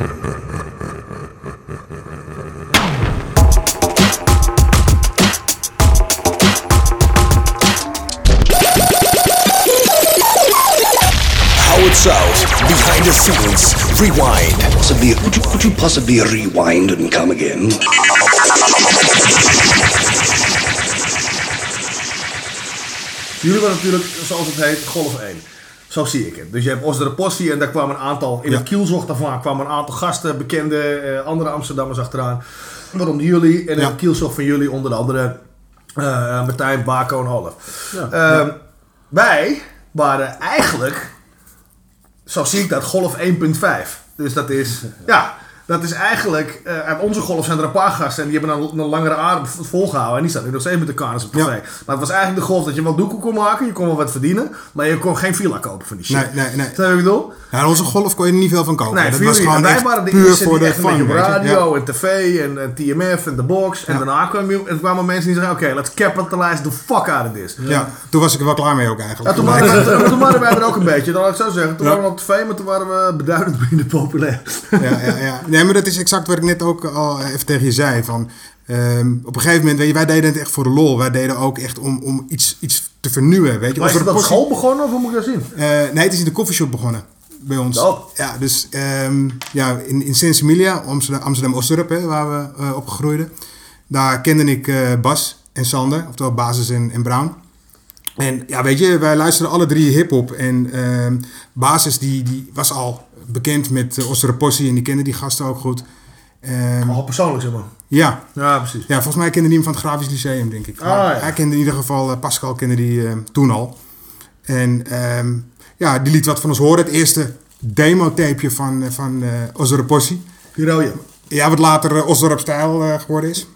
Howard South, behind the scenes, rewind. Possibly, could you, could you possibly rewind and come again? Jullie waren natuurlijk, zoals het heet, golf 1. Zo zie ik het. Dus je hebt Osdere Possie en daar kwamen een aantal, in Ja. het kielzocht daarvan kwamen een aantal gasten, bekende eh, andere Amsterdammers achteraan. Waaronder jullie en in Ja. het kielzocht van jullie onder andere eh, Martijn, Bako en Olaf. Ja. Ehm, Wij waren eigenlijk, zo zie ik dat, golf 1.5. Dus dat is, ja, dat is eigenlijk, uit onze golf zijn er een paar gasten en die hebben een, een langere adem volgehouden. En die staan nu nog steeds met de kanus op tv. Ja. Maar het was eigenlijk de golf dat je wel doekoe kon maken, je kon wel wat verdienen, maar je kon geen villa kopen van die shit. Nee, nee, nee. Snap je wat ik bedoel? Ja, onze golf kon je er niet veel van kopen. Nee, dat was gewoon wij waren de puur eerste voor die de echt fun, op radio Ja. en tv en, en TMF en de box. En Ja. daarna kwamen, en kwamen mensen die zeiden, oké, let's capitalize the fuck out of this. Ja, toen was ik er wel klaar mee ook eigenlijk. toen, waren, we- toen waren wij er ook een beetje, dat laat ik zo zeggen. Toen waren we op tv, maar toen waren we beduidend minder populair. ja, ja, ja. Nee, maar dat is exact wat ik net ook al even tegen je zei. Van, ehm, op een gegeven moment, weet je, wij deden het echt voor de lol. Wij deden ook echt om, om iets, iets te vernieuwen, weet je. Maar is het op school begonnen of hoe moet ik dat zien? Eh, nee, het is in de koffieshop begonnen bij ons. Oh. Ja, dus ehm, ja, in, in Sint-Emilia, Amsterdam, Amsterdam Oosterp, hè, waar we eh, opgegroeid. Daar kende ik eh, Bas en Sander, oftewel Basis en, en Brown. En ja, weet je, wij luisterden alle drie hip-hop. En ehm, Basis die, die was al bekend met uh, Possie en die kende die gasten ook goed. Ehm, Al persoonlijk zeg maar. ja, Ja, precies. ja, volgens mij kende hij hem van het Grafisch Lyceum, denk ik. Ah, ja. Hij kende in ieder geval, eh, Pascal kende die eh, toen al. En ehm, ja, die liet wat van ons horen. Het eerste demo-tapeje van, eh, van eh Ozore Possie. Die rode. Ja, wat later uh, Ozorp Stijl eh, geworden is.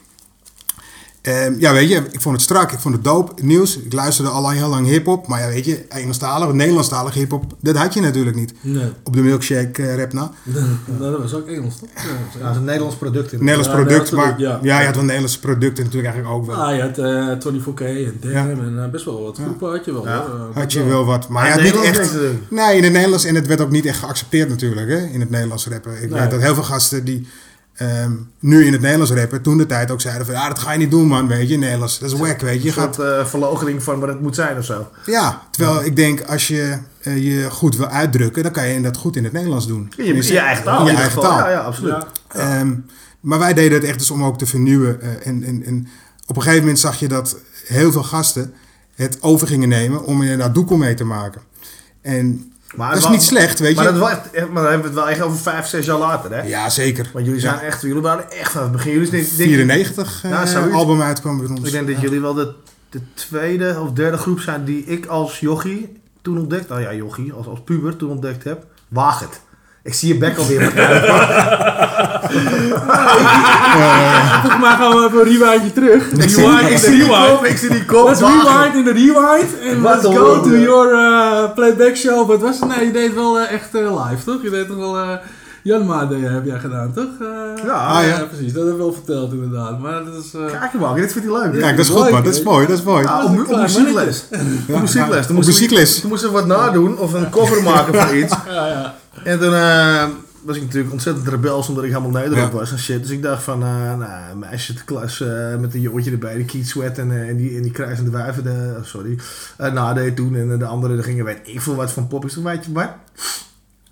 Ehm, ja, weet je, ik vond het strak, ik vond het dope, nieuws. Ik luisterde al heel lang hip-hop. Maar ja, weet je, Engelstalig, Nederlandstalig hip-hop, dat had je natuurlijk niet. Nee. Op de milkshake eh, rap na. Nou, dat was ook Engels, toch? Ja, dat is een Nederlands product. in. Nederlands Ja, product, maar product, ja. ja. je had wel Nederlandse producten natuurlijk eigenlijk ook wel. Ah, je had eh 24K en Damn Ja. en eh, best wel wat groepen had je wel. Had je wel wat, maar Ja, niet echt. Nee, in het Nederlands en het werd ook niet echt geaccepteerd natuurlijk, hè, in het Nederlands rappen. Ik Nee. weet dat heel veel gasten die ehm, nu in het Nederlands rappen, toen de tijd ook zeiden van, ja, dat ga je niet doen man, weet je, Nederlands, dat is wack, weet je. Je Een gaat, soort eh verloochening van wat het moet zijn of zo. ja, terwijl ik denk, als je eh, je goed wil uitdrukken, dan kan je dat goed in het Nederlands doen. Je, in je eigen taal. In je in eigen taal. Ja, ja, absoluut. Ja. Ehm, maar wij deden het echt dus om ook te vernieuwen. eh, en, en, en op een gegeven moment zag je dat heel veel gasten het over gingen nemen om er inderdaad doekoe mee te maken. En Maar dat is niet slecht, weet Maar, je. dat echt, maar dan hebben we het wel echt over vijf, zes jaar later, hè? Ja, zeker. Want jullie zijn Ja. echt, jullie waren echt van het begin. Jullie zijn, denk, 94 Ja, eh, album uitkwam bij ons. Ik denk dat jullie wel de, de tweede of derde groep zijn die ik als jochie toen ontdekt. Nou ja, jochie, als, als puber toen ontdekt heb. Waag het. Ik zie je bek alweer. Volgens mij gaan we even een rewindje terug. ik, zie, ik, zie die kop, ik zie die kop. Let's rewind in de rewind. En let's go to your uh, playback show. Wat was het? Nee, je deed wel eh, echt eh, live, toch? Je deed toch wel... eh Janma heb jij gedaan, toch? Eh, Ja, ah, ja. precies. Dat heb ik wel verteld inderdaad. Maar dat is... eh, Kijk je dit vindt hij leuk. Ja, dat is goed man. Dat is mooi. Dat is mooi. Ja, op, een op klein muziekles. Op muziekles. Op Toen moesten we- muziekles. Toen moesten we wat nadoen of een cover maken van iets. ja, ja. En toen was ik natuurlijk ontzettend rebels omdat ik helemaal Nederland Ja. was en shit. Dus ik dacht van, eh nou, een meisje de klas eh, met een jongetje erbij, die Keith Sweat en, eh, en, die, en die kruisende wijven, de, oh, sorry, nadeed toen. En de andere die gingen, weet ik veel wat van pop is. Toen weet je wat?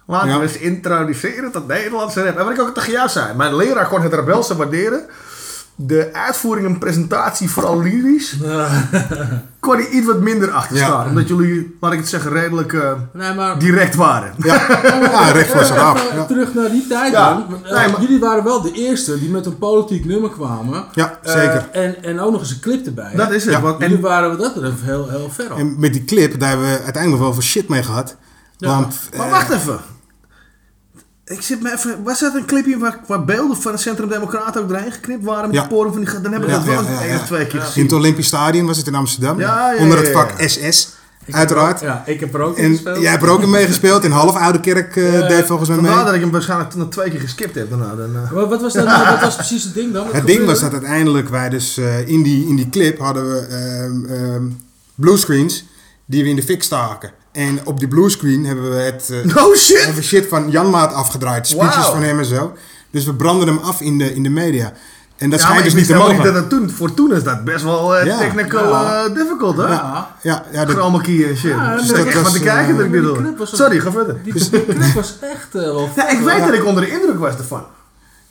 Laten Ja. we eens introduceren tot Nederlandse rap. En wat ik ook tegen jou zei, mijn leraar kon het rebelse waarderen. De uitvoering en presentatie, vooral lyrisch, kon hij iets wat minder achter Ja. staan. Omdat jullie, laat ik het zeggen, redelijk eh, Nee, maar... direct waren. Ja, ja recht voor zijn af. Even Ja. Terug naar die tijd Ja. dan. Eh, Nee, maar- Jullie waren wel de eerste die met een politiek nummer kwamen. Ja, Eh, zeker. en, en ook nog eens een clip erbij. Dat is het. Ja. want- Jullie en, waren wat dat betreft heel, heel ver op. En met die clip, daar hebben we uiteindelijk nog wel veel shit mee gehad. Ja. Want, maar eh, wacht even. Ik zit me even. Was dat een clipje waar, waar beelden van het Centrum Democraten ook doorheen geknipt waren met Ja. de poren van die. Dan hebben we Ja, dat wel ja, eens ja, één ja. of twee keer in gezien. het Olympisch Stadion was het in Amsterdam. Ja, ja, onder het vak ja. SS, Ik uiteraard. heb er ook- ja, ik heb er ook in gespeeld. jij hebt er ook in meegespeeld. In half Oude Kerk eh Ja, deed volgens mij Vandaar mee. dat ik hem waarschijnlijk nog twee keer geskipt heb daarna. Dan, eh. Wat was, dan, wat was precies het ding dan? Wat Het ding was dat uiteindelijk wij dus eh, in, die, in die clip hadden we ehm, ehm, bluescreens die we in de fik staken. En op die bluescreen hebben we het eh, No shit! hebben we shit van Janmaat afgedraaid. Speeches van hem en zo. Dus we branden hem af in de, in de media. En dat Ja, schijnt dus niet te mogen. dat het toen, voor toen is dat best wel Ja. technical Ja. eh, difficult, hè? Ja. Ja, ja, Chroma key en shit. Ja, dus dat echt was, van te kijken dat ik dit ook- Sorry, ga verder. Die, die clip was echt wel... Ja, ik weet dat ik onder de indruk was ervan.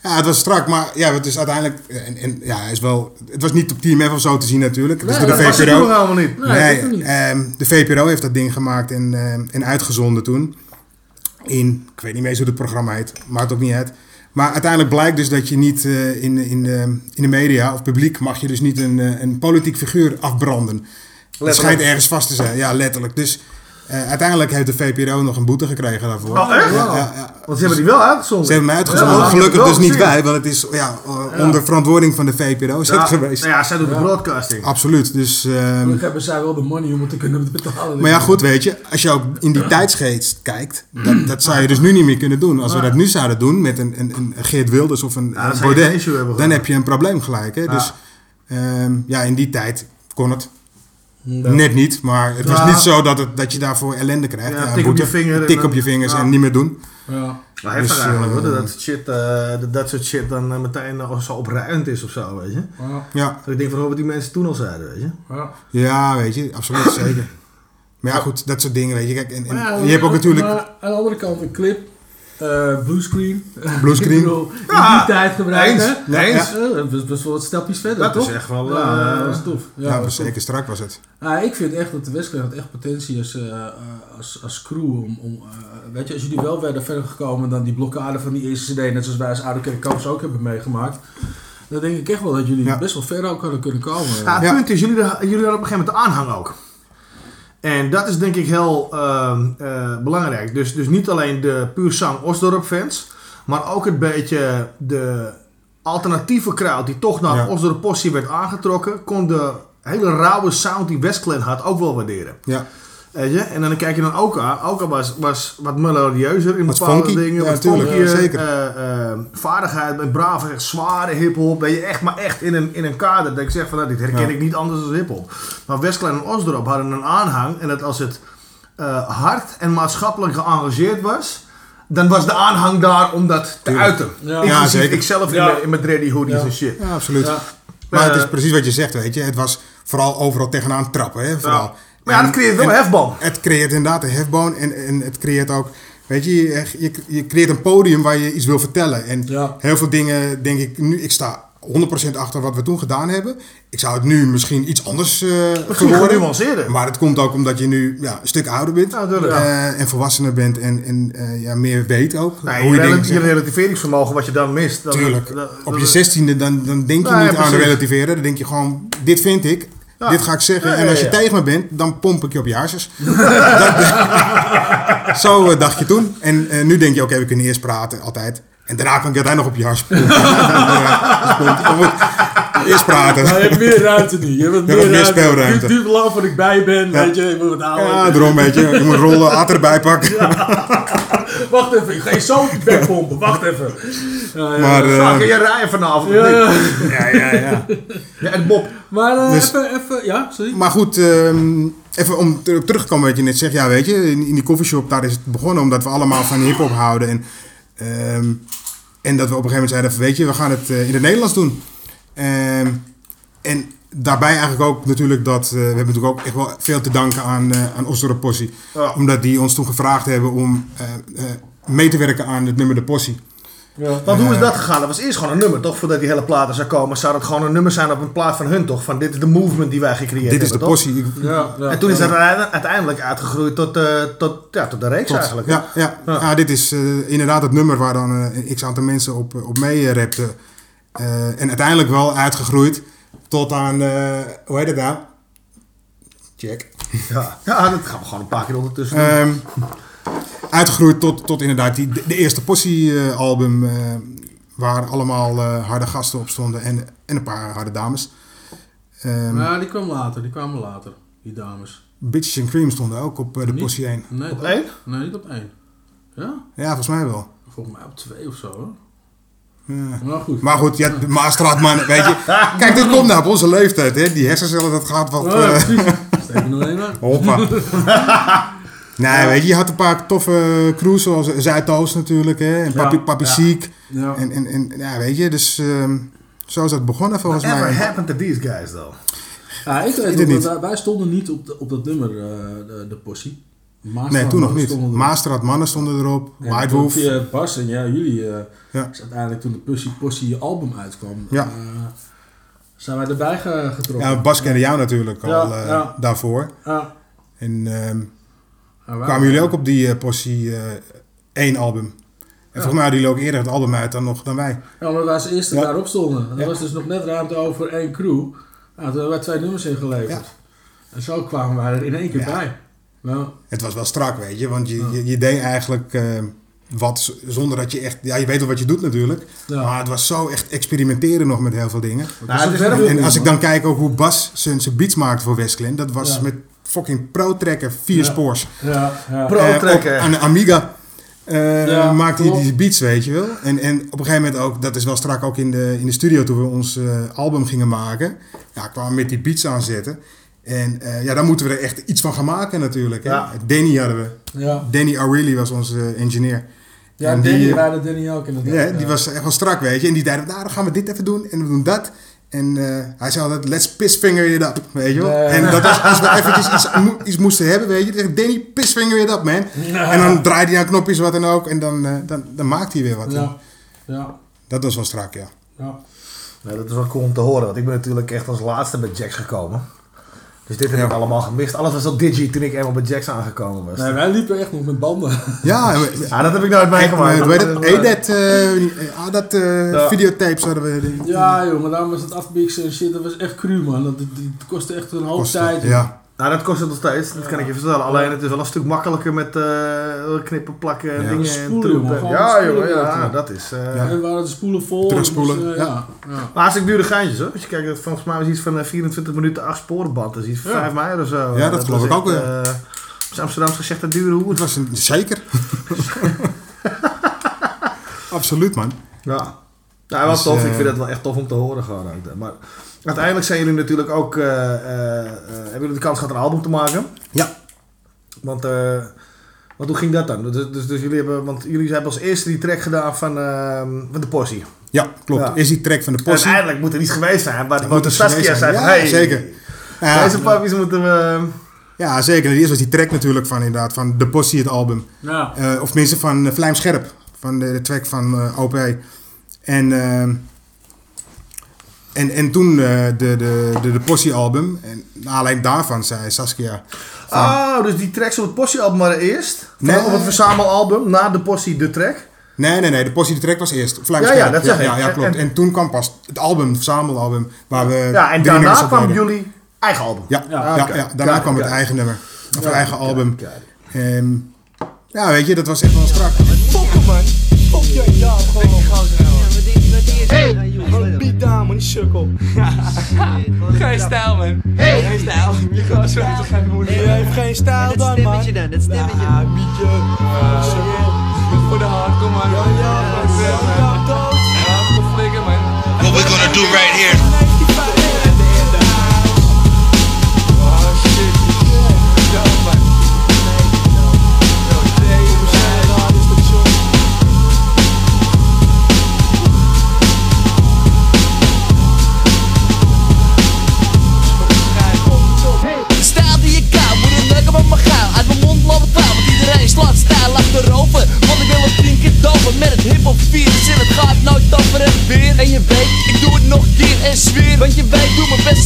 Ja, het was strak, maar ja, het is uiteindelijk... En, en, ja, is wel, het was niet op TMF of zo te zien natuurlijk. Het is Nee, de Dat was het VPRO. toen helemaal niet. Nee, Nee, niet. ehm, de VPRO heeft dat ding gemaakt en, ehm, en uitgezonden toen. In, ik weet niet meer hoe het programma heet, maakt ook niet uit. Maar uiteindelijk blijkt dus dat je niet eh, in, in, de, in de media of publiek mag je dus niet een, eh, een politiek figuur afbranden. Dat schijnt ergens vast te zijn, ja letterlijk. Dus eh, uiteindelijk heeft de VPRO nog een boete gekregen daarvoor. Oh, echt? Ja, ja, ja. Want ze hebben die wel uitgezonden. Ze hebben mij uitgezonden. Ja, Gelukkig dus niet wij, want het is ja, eh, onder verantwoording van de VPRO is het Ja, geweest. nou ja, zij doen de broadcasting. Absoluut. Dus, ehm, Gelukkig hebben zij wel de money om het te kunnen betalen. Maar ja, goed, weet je, als je ook in die tijdsgeest kijkt, dat, dat zou je dus nu niet meer kunnen doen. Als we dat nu zouden doen met een, een, een Geert Wilders of een, Ja, dan een Baudet, heb je een probleem gelijk. Hè? Dus ehm, ja, in die tijd kon het. Net niet, maar het was Ja. niet zo dat, het, dat je daarvoor ellende krijgt. Ja, tik op je vinger tik dan- op je vingers ja. en niet meer doen. Ja. Maar heeft Dus, dat eigenlijk eh, dat, shit, eh, dat, soort shit dan eh, meteen nog zo opruimend is of zo, weet je. Ja. Ja, Dat ik denk van oh, wat die mensen toen al zeiden, weet je. Ja. ja weet je, absoluut zeker. Maar ja, goed, dat soort dingen, weet je. Kijk, en, en Maar ja, je hebt ook natuurlijk... Maar aan de andere kant een clip, eh bluescreen. Bluescreen. Ik bedoel, in Ja, die tijd gebruiken. eens, Ja, eens. Ja, is best wel wat stapjes verder, Dat is toch? echt wel, Ja, eh, dat is tof. Ja, is tof. zeker strak was het. Ik vind echt dat de had echt potentie als, eh, als, als crew. Om, om, weet je, als jullie wel werden verder gekomen dan die blokkade van die eerste CD, net zoals wij als Oude Kerkkamps ook hebben meegemaakt. Dan denk ik echt wel dat jullie Ja. best wel ver ook hadden kunnen komen. Ja, het Ja. punt is, jullie, jullie hadden op een gegeven moment de aanhang ook. En dat is denk ik heel ehm, eh, belangrijk. Dus, dus niet alleen de puur zang Osdorp fans, maar ook een beetje de alternatieve crowd die toch naar Ja. Osdorp Possie werd aangetrokken, kon de hele rauwe sound die Westclan had ook wel waarderen. Ja, Weet je? En dan kijk je dan ook aan. Ook al was, was wat melodieuzer in Wat bepaalde funky. dingen. Ja, wat funkier, zeker. eh, eh, vaardigheid, met brave, echt zware hiphop. Weet je, echt, maar echt in een, in een kader. Dat ik zeg van, nou, dit herken Ja. ik niet anders dan hiphop. Maar Westklein en Osdorp hadden een aanhang. En dat als het eh, hard en maatschappelijk geëngageerd was... Dan was de aanhang daar om dat te Tuurlijk. uiten. Ja. Ja, zeker. ikzelf Ja. in, mijn- in mijn dready hoodies Ja. en shit. ja absoluut. Ja. Maar het is precies wat je zegt, weet je. Het was vooral overal tegenaan trappen, hè. Vooral. Maar ja, dat creëert wel en- een hefboom. Het creëert inderdaad een hefboom en, en het creëert ook... Weet je, je, je, je creëert een podium waar je iets wil vertellen. En Ja. heel veel dingen denk ik nu... Ik sta 100% achter wat we toen gedaan hebben. Ik zou het nu misschien iets anders verwoorden. genuanceerder. Maar het komt ook omdat je nu ja, een stuk ouder bent. Ja, eh, en volwassener bent en, en eh, ja, meer weet ook. Nee, hoe je, rela- je relativeringsvermogen wat je dan mist. Tuurlijk. Op je zestiende dan, dan denk je Nou, niet aan relativeren. Dan denk je gewoon, dit vind ik. Ja. Dit ga ik zeggen. En als je tegen me bent, dan pomp ik je op je harses. Zo eh, dacht je toen. En eh, nu denk je, oké, we kunnen eerst praten, altijd. En daarna kan ik uiteindelijk nog op je hars dus Eerst praten. Maar je hebt meer ruimte nu. Je hebt wat Je meer, hebt meer speelruimte. Het duurt lang voordat ik bij ben. Ja. Weet je, je moet. Ja, daarom weet je. Je moet rollen, water erbij pakken. Wacht even, ik ga je zo op je bek pompen. Wacht even. Ja. Maar, Fuck, je rijden vanavond. Ja, ja, ja. Ja, en Bob. Maar eh, Dus- even, even, ja, sorry. Maar goed, ehm, even om ter- terug te komen wat je net zegt. Ja, weet je, in, in die koffieshop daar is het begonnen omdat we allemaal van hip-hop houden. En, ehm, en dat we op een gegeven moment zeiden: van, Weet je, we gaan het eh, in het Nederlands doen. Ehm, en daarbij eigenlijk ook natuurlijk dat eh, we hebben natuurlijk ook echt wel veel te danken aan, eh aan Osdorp Possie. Ja. Omdat die ons toen gevraagd hebben om mee te werken aan het nummer De Possie. Want hoe is dat gegaan? Dat was eerst gewoon een nummer, toch? Voordat die hele plaat er zou komen, zou het gewoon een nummer zijn op een plaat van hun, toch? Van dit is de movement die wij gecreëerd Dit is de hebben. Ik- Ja, ja. En toen is dat uiteindelijk- uitgegroeid tot, eh, tot, ja, tot de reeks eigenlijk. Ja, ja. Ja. ja. dit is eh, inderdaad het nummer waar dan eh, een x aantal mensen op, op mee rapten. Eh, en uiteindelijk wel uitgegroeid tot aan, eh, hoe heet het nou? Check. Ja. ja, dat gaan we gewoon een paar keer ondertussen doen. Uitgegroeid tot, tot inderdaad die, de, de eerste Possie-album. eh, waar allemaal eh, harde gasten op stonden en, en een paar harde dames. Ehm Ja, die kwam later, die kwamen later, die dames. Bitches and Cream stonden ook op eh, de Niet? Possie 1. Nee, Op dat- één? Nee, niet op één. Ja? Ja, volgens mij wel. Volgens mij op twee of zo, hoor. Ja. Maar goed. Maar goed, ja, de Maastraatman, weet je. Kijk, dit komt nou op onze leeftijd, hè. Die hersencellen, dat gaat wat... Oh, ja, eh, precies. Steek nog één aan. hoppa. Nee, weet je, je had een paar toffe crews zoals Zuidoost natuurlijk, hè. En Papi, Ja, Papi ja. Ziek. Ja. En, en, en ja, weet je, dus ehm, zo is dat begonnen volgens Whatever mij. happened to these guys, though? Ja, ik weet het nog, niet. wij- wij stonden niet op, de- op dat nummer, eh, de, de possie. Master Nee, toen nog mannen niet. stonden erop. Master had mannen stonden erop. En White Wolf. Via Bas en ja, jullie, eh Ja. is uiteindelijk toen de Pussy Possie album uitkwam, Ja. eh, zijn wij erbij ge- getrokken. Ja, Bas kende jou natuurlijk al Ja, eh, ja. daarvoor. Ja. En wij- kwamen jullie ook op die eh Possie eh, één album. En volgens mij hadden jullie ook eerder het album uit dan, nog, dan wij. Ja, omdat wij als eerste Ja. daarop stonden. Er Ja. was dus nog net ruimte over één crew. Nou, toen hebben wij twee nummers ingeleverd. En zo kwamen wij er in één keer bij. Ja. Het was wel strak, weet je. Want je, je, je deed eigenlijk eh, wat zonder dat je echt... Ja, je weet wel wat je doet natuurlijk. Ja. Maar het was zo echt experimenteren nog met heel veel dingen. Nou, werkt En als ik dan kijk ook hoe Bas zijn, zijn beats maakte voor Westclan. Dat was Ja. met fucking pro-trekker, vier Ja. spoors. Ja, Eh, Pro-trekker. op- aan de Amiga eh, Ja, maakte hij klopt. die beats, weet je wel. En, en op een gegeven moment ook, dat is wel strak ook in de, in de studio toen we ons eh, album gingen maken. Ja, kwamen we met die beats aanzetten. En eh, ja, dan moeten we er echt iets van gaan maken natuurlijk. Hè? Ja. Danny hadden we. ja. Danny Aureli was onze engineer. Ja, En Danny, die, Danny ook inderdaad. ja, die was echt wel strak, weet je. En die zeiden, nou, dan gaan we dit even doen en we doen dat. En eh, hij zei altijd, let's pissfinger it up, weet je wel. Nee. En dat was, als we eventjes iets, mo- iets moesten hebben, weet je. Dan zeg ik, Danny, pissfinger it up, man. Ja. En dan draaide hij aan knopjes, wat dan ook. En dan, eh, dan, dan maakte hij weer wat. Ja. Ja. Dat was wel strak, ja. Ja. Nee, dat is wel cool om te horen, want ik ben natuurlijk echt als laatste bij Jax gekomen. Dus dit heb ik allemaal gemist. Alles was al digi toen ik eenmaal bij Jax aangekomen was. Nee, wij liepen echt nog met banden. Ja, Ja, dat heb ik nooit meegemaakt. het? Edet, eh, ah, dat eh, Ja. videotapes hadden we. die- Ja, joh, maar daarom was het afmixen en shit. Dat was echt cru, man. Dat, die, die kostte echt een hoop tijd. Ja. Nou, dat kost het nog steeds, dat kan ik je vertellen. Alleen het is wel een stuk makkelijker met eh, knippen, plakken en Ja. dingen Spoelen, en troepen. jongen, Ja, ja, dat is... eh Ja. En waren de spoelen vol. Terugspoelen, Dus, eh, ja. ja. ja. Maar hartstikke dure geintjes hoor. Als je kijkt, dat volgens mij was iets van eh, 24 minuten 8 sporenband. Dat is iets van Ja. 5 mei of zo. Ja, dat geloof was ik ook, ja. eh, op Amsterdams gezegd dat dure hoer. Het was een, zeker. Absoluut, man. Ja. Nou, wel Dus, tof. eh, ik vind het wel echt tof om te horen gewoon. Maar uiteindelijk zijn jullie natuurlijk ook... eh, eh, eh, hebben jullie de kans gehad een album te maken? Ja. Want, eh, want hoe ging dat dan? Dus, dus, dus jullie hebben... Want jullie hebben als eerste die track gedaan van, eh, van de Possie. Ja, klopt. Ja. Is die track van de possie. uiteindelijk moet er iets geweest zijn. Waar, moet waar de Saskia zijn. zei van... Ja, hey, zeker. Deze pappies moeten we... Ja, zeker. En eerst was die track natuurlijk van inderdaad van De Possie, het album. Ja. Eh, of tenminste van uh, Vlijm Scherp. Van de, de track van eh, OP. En, eh, en, en toen eh, de, de, de, de album. En alleen daarvan zei Saskia... Van, Oh, dus die tracks op het Possie-album waren eerst? Nee. Op het verzamelalbum, na de Possie de track? Nee, nee, nee. De Possie, de track was eerst. Ja, ja, dat zeg ja, ik. ja, ja, klopt. en- En, toen kwam pas het album, het verzamelalbum. Waar we Ja, en drie daarna kwam jullie eigen album. Ja, Ja, ja, daarna kwam het eigen nummer. Of het eigen album. En, ja, weet je, dat was echt wel strak. Fokken man. Fok je ja, gewoon. Hey, beat down man, die sukkel. Geen stijl, man. Geen stijl. Je gaat zo geen moeder. Je heeft geen stijl dan man. dan, dat stemmetje. Ja, bietje. Sukkel. Voor de hard, kom maar. Ja, Ja, ja. Ja, flikker, man. What we're gonna do right here. En zweer. Want je weet, doe mijn best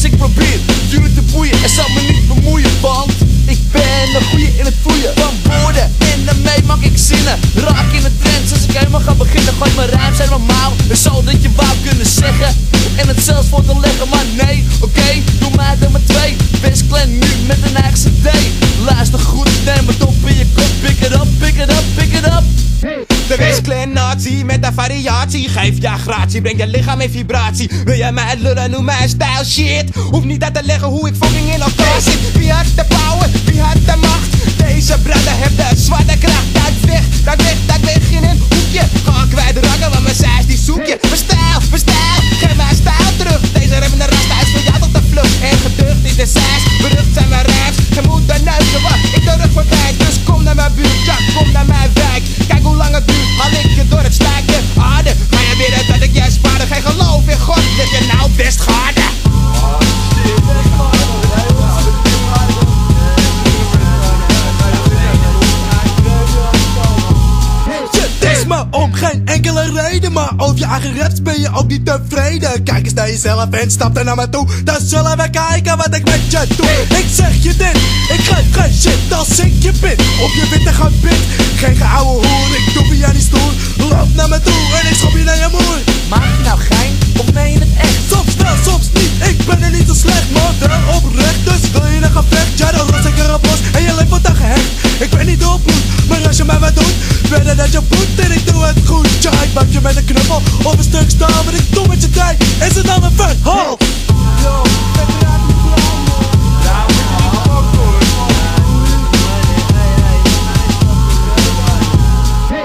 variatie Geef ja gratie, breng je lichaam in vibratie. Wil jij mij lullen, noem mij stijl shit. Hoef niet uit te leggen hoe ik fucking in elkaar zit Wie had de power, wie had de macht? Deze brother heeft de zwarte kracht. Duik weg, duik weg, duik weg in een hoekje. Ga kwijt rakken, want mijn zijs die zoek je raps ben je ook niet tevreden. Kijk eens naar jezelf en stap er naar me toe. Dan zullen we kijken wat ik met je doe. Ik zeg je dit, ik geef geen shit als ik je bid. Op je witte gebit, geen geouwe hoer. Ik doe via die stoel, loop naar me toe en ik schop je naar je moer. Maak je nou gein of meen je het echt? Soms wel, soms niet, ik ben er niet zo slecht, maar wel oprecht. Dus wil je een gevecht, ja dan Niet doorbloed, maar als je mij wat doet, verder dat je voet en ik doe het goed. Ja, ik maak je met een knuppel of een stuk staal, wat ik doe met je tijd, is het dan een verhaal? Yo,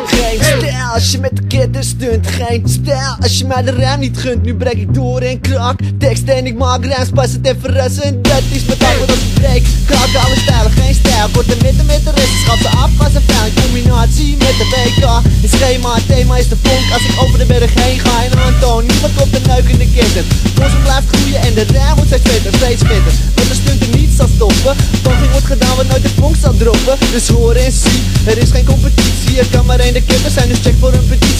Geen stijl als je met de kitten stunt Geen stijl. Als je mij de ruim niet gunt Nu breek ik door en krak. Tekst en ik maak rijms, pas het en verrassen Dat is mijn want als ik breek. Krak alle stijlen, geen stijl. Kort de midden met de rest, schat ze af als een fijn Combinatie met de WK. Het schema, het thema is de vonk. Als ik over de berg heen ga en aantoon Niemand op de neuk in de kitten Bossen blijft groeien en de rij wordt steeds vetter, steeds vetter Want de stunt er niet zal stoppen. Poging wordt gedaan wat nooit de vonk zal droppen. Dus hoor en zie, er is geen competitie. Er kan maar één de kippen zijn, dus check voor een petitie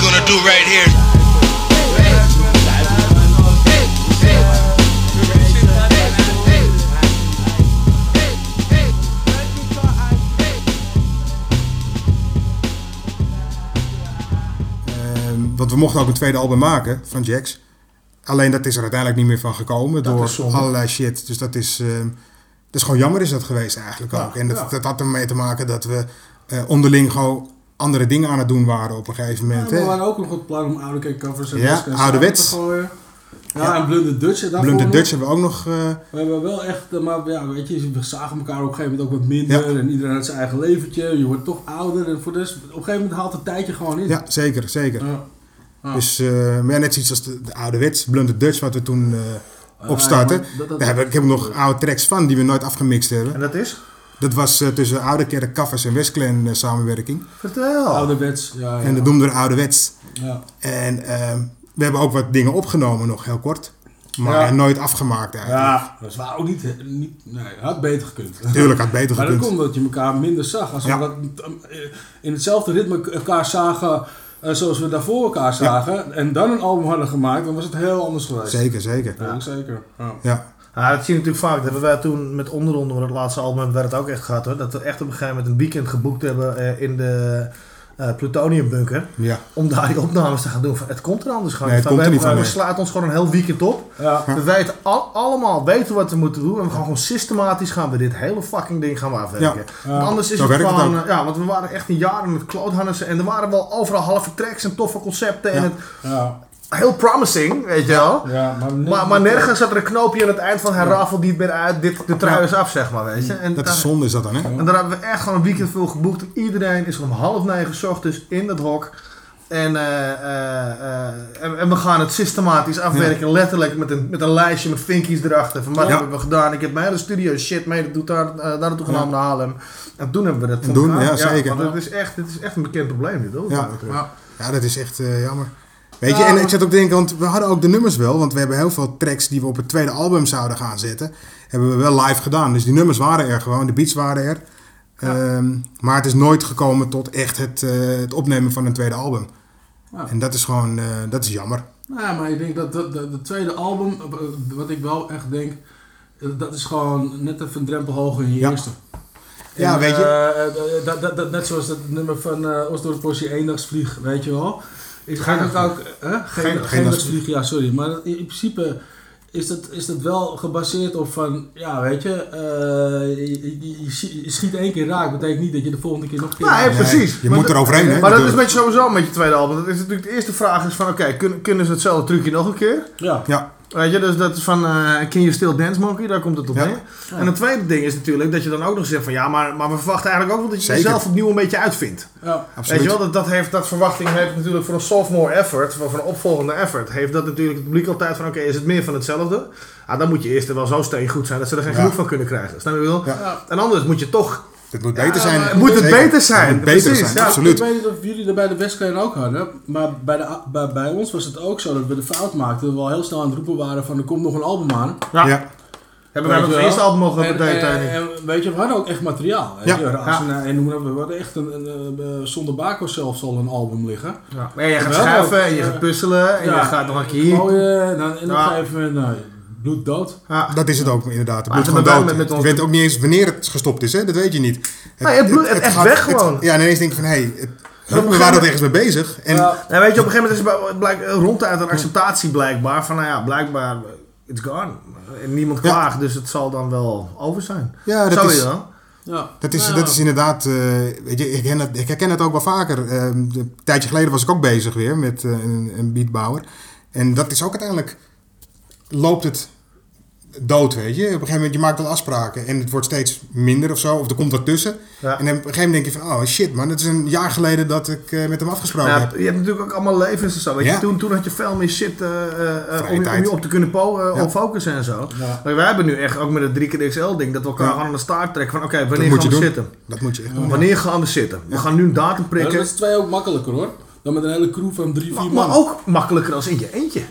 gonna do right here. Ehm, want we mochten ook een tweede album maken van Jax. Alleen dat is er uiteindelijk niet meer van gekomen door allerlei shit. Dus dat is, ehm, dat is gewoon jammer is dat geweest eigenlijk ook. En dat, ja. dat had ermee te maken dat we eh, onderling gewoon andere dingen aan het doen waren op een gegeven moment. we waren ook nog het plan om oude cake covers en Ja, ouderwets. te gooien. Ja, Ja. en Blunder Dutch. Blunder. Dutch hebben we ook nog... eh, We hebben wel echt, eh, maar ja, weet je, we zagen elkaar op een gegeven moment ook wat minder. Ja. En iedereen had zijn eigen leventje. Je wordt toch ouder. En voor dus, op een gegeven moment haalt het tijdje gewoon in. ja, zeker, zeker. Ja. Dus, eh, maar ja, net zoiets als de, de ouderwets, Blunder Dutch, wat we toen eh, opstarten. dat- dat- Daar heb ik, ik heb nog oude tracks van die we nooit afgemixt hebben. En dat is? Dat was eh, tussen Oude Kerk, Kaffers en Westclan eh, samenwerking. Vertel. Ouderwets. Ja, ja. En dat noemden we ouderwets. ja. En ehm, we hebben ook wat dingen opgenomen nog, heel kort. Maar Ja. nooit afgemaakt eigenlijk. Ja, dat was ook niet, niet nee, had beter gekund. Tuurlijk, had beter Maar dat gekund. komt dat je elkaar minder zag. Als Ja. we dat, eh, in hetzelfde ritme elkaar zagen eh, zoals we daarvoor elkaar zagen. En dan een album hadden gemaakt, dan was het heel anders geweest. Zeker, zeker. Ja, zeker. Ja. Ja. Ja, dat zie je natuurlijk vaak. Dat hebben wij toen met onderonder van het laatste album hebben wij dat ook echt gehad hoor. Dat we echt op een gegeven moment een weekend geboekt hebben eh, in de eh Plutonium bunker. Ja. Om daar die opnames te gaan doen. Van, Het komt er anders gewoon Nee, niet het van. komt er we, niet hebben- van, we nee. sluiten ons gewoon een heel weekend op. Ja. We weten al- allemaal weten wat we moeten doen. En we gaan gewoon systematisch gaan we dit hele fucking ding gaan we afwerken. Ja. Want anders is Zo het het gewoon... eh, ja, want we waren echt een jaar in het kloothannissen. En er waren wel overal halve tracks en toffe concepten. En het, Ja. Heel promising, weet je wel. Ja, maar, Maar, maar nergens zat er een knoopje aan het eind van hij rafelt niet meer uit. Dit, de trui is af, zeg maar, weet je. En, Dat daar- is zonde is dat dan, hè? en daar hebben we echt gewoon een weekend veel geboekt. En iedereen is om half negen ochtends in dat hok. En, eh, eh, eh, en, en we gaan het systematisch afwerken. Letterlijk met een, met een lijstje met vinkies erachter. Van wat Ja. hebben we gedaan? Ik heb mijn hele studio shit mee doet daar, daar naartoe genomen naar Haarlem. En toen hebben we dat doen, ja, zeker. Want het is, echt, het is echt een bekend probleem dit, hoor. Ja. Ja. Ja, dat is echt eh, jammer. Weet je, en ik zat ook te denken, want we hadden ook de nummers wel, want we hebben heel veel tracks die we op het tweede album zouden gaan zetten, hebben we wel live gedaan. Dus die nummers waren er gewoon, de beats waren er. Ehm, maar het is nooit gekomen tot echt het, eh, het opnemen van een tweede album. Ja. En dat is gewoon, eh, dat is jammer. Nou, maar ik denk dat de, de, de tweede album, eh, wat ik wel echt denk, dat is gewoon net even een drempel hoger in je Ja. eerste. Ja, weet je. dat, dat, dat, net zoals dat nummer van eh Osdorp Eendagsvlieg, weet je wel. Ik ga ook ook... Geen, geen ja, sorry. Maar in in principe is dat, is dat wel gebaseerd op van, ja, weet je, eh, je, je- je schi- je schiet één keer raak, betekent niet dat je de volgende keer nog een keer ja, precies. je Maar moet er overheen, hè, Maar dat is met je sowieso met je tweede album. Dat is natuurlijk de eerste vraag is van, oké, kunnen, kunnen ze hetzelfde trucje nog een keer? Ja. Ja, Weet je, dus dat is van eh Can You Still Dance Monkey, daar komt het op Ja. neer. En het tweede ding is natuurlijk dat je dan ook nog zegt van ja, maar, maar we verwachten eigenlijk ook wel dat je Zeker. jezelf opnieuw een beetje uitvindt. Ja. Absoluut. Weet je wel, dat, dat, heeft, dat verwachting heeft natuurlijk voor een sophomore effort, voor een opvolgende effort, heeft dat natuurlijk het publiek altijd van oké, is het meer van hetzelfde? Ah, dan moet je eerst wel zo steen goed zijn dat ze er geen Ja. genoeg van kunnen krijgen. Snap je wel? Ja. En anders moet je toch, Het moet beter zijn. het moet het Zeker. beter zijn. Het moet beter Precies, zijn, ja. absoluut. Ik weet niet of jullie dat bij de Westkleen ook hadden, maar bij, de, bij, bij ons was het ook zo dat we de fout maakten. Dat we al heel snel aan het roepen waren van er komt nog een album aan. Ja. Ja. hebben wij het eerste album mogen En- hebben en- meteen. en weet je, we hadden ook echt materiaal. Ja. en noem maar op, we hadden echt een, een, eh, zonder Baco zelfs al een album liggen. Ja. Maar je gaat schuiven en je eh, gaat puzzelen en je gaat nog een keer en dan in een gegeven moment, nou, bloed dood. Ja. Dat is het ook inderdaad. Het bloed gewoon dood. met- met Je weet ook niet eens wanneer het gestopt is, hè? dat weet je niet. Het, Nee, het bloed- het echt weg gewoon. ja, en ineens denk je van, hé, hey, we waren er ergens mee bezig. En Ja. Nou, weet je, op een gegeven moment is blijk, ronduit een acceptatie blijkbaar van, nou ja, blijkbaar, it's gone. En niemand Ja. klaagt, dus het zal dan wel over zijn. ja, dat Zo is, je dan? Ja. dat is, Nou, dat is inderdaad, eh, weet je, ik, herken het, ik herken het ook wel vaker. Eh, een tijdje geleden was ik ook bezig weer met eh, een, een beatbouwer. En dat is ook uiteindelijk, loopt het dood, weet je. Op een gegeven moment, je maakt al afspraken en het wordt steeds minder of zo, of er komt wat tussen. Ja. En dan op een gegeven moment denk je van, oh shit man, het is een jaar geleden dat ik eh, met hem afgesproken Ja, heb. je hebt natuurlijk ook allemaal levens en zo. Weet je, toen, toen had je veel meer shit eh, eh, om, je- om je op te kunnen po- eh, Ja. op focussen en zo. Ja. Maar wij hebben nu echt ook met het 3XL ding dat we elkaar Ja. gewoon aan de staart trekken van oké, wanneer gaan we doen. zitten? Dat moet je echt doen. Wanneer gaan we zitten? We gaan nu een datum Ja, prikken. dat is twee ook makkelijker hoor. Dan met een hele crew van drie, vier Maar, man. maar ook makkelijker als in je eentje.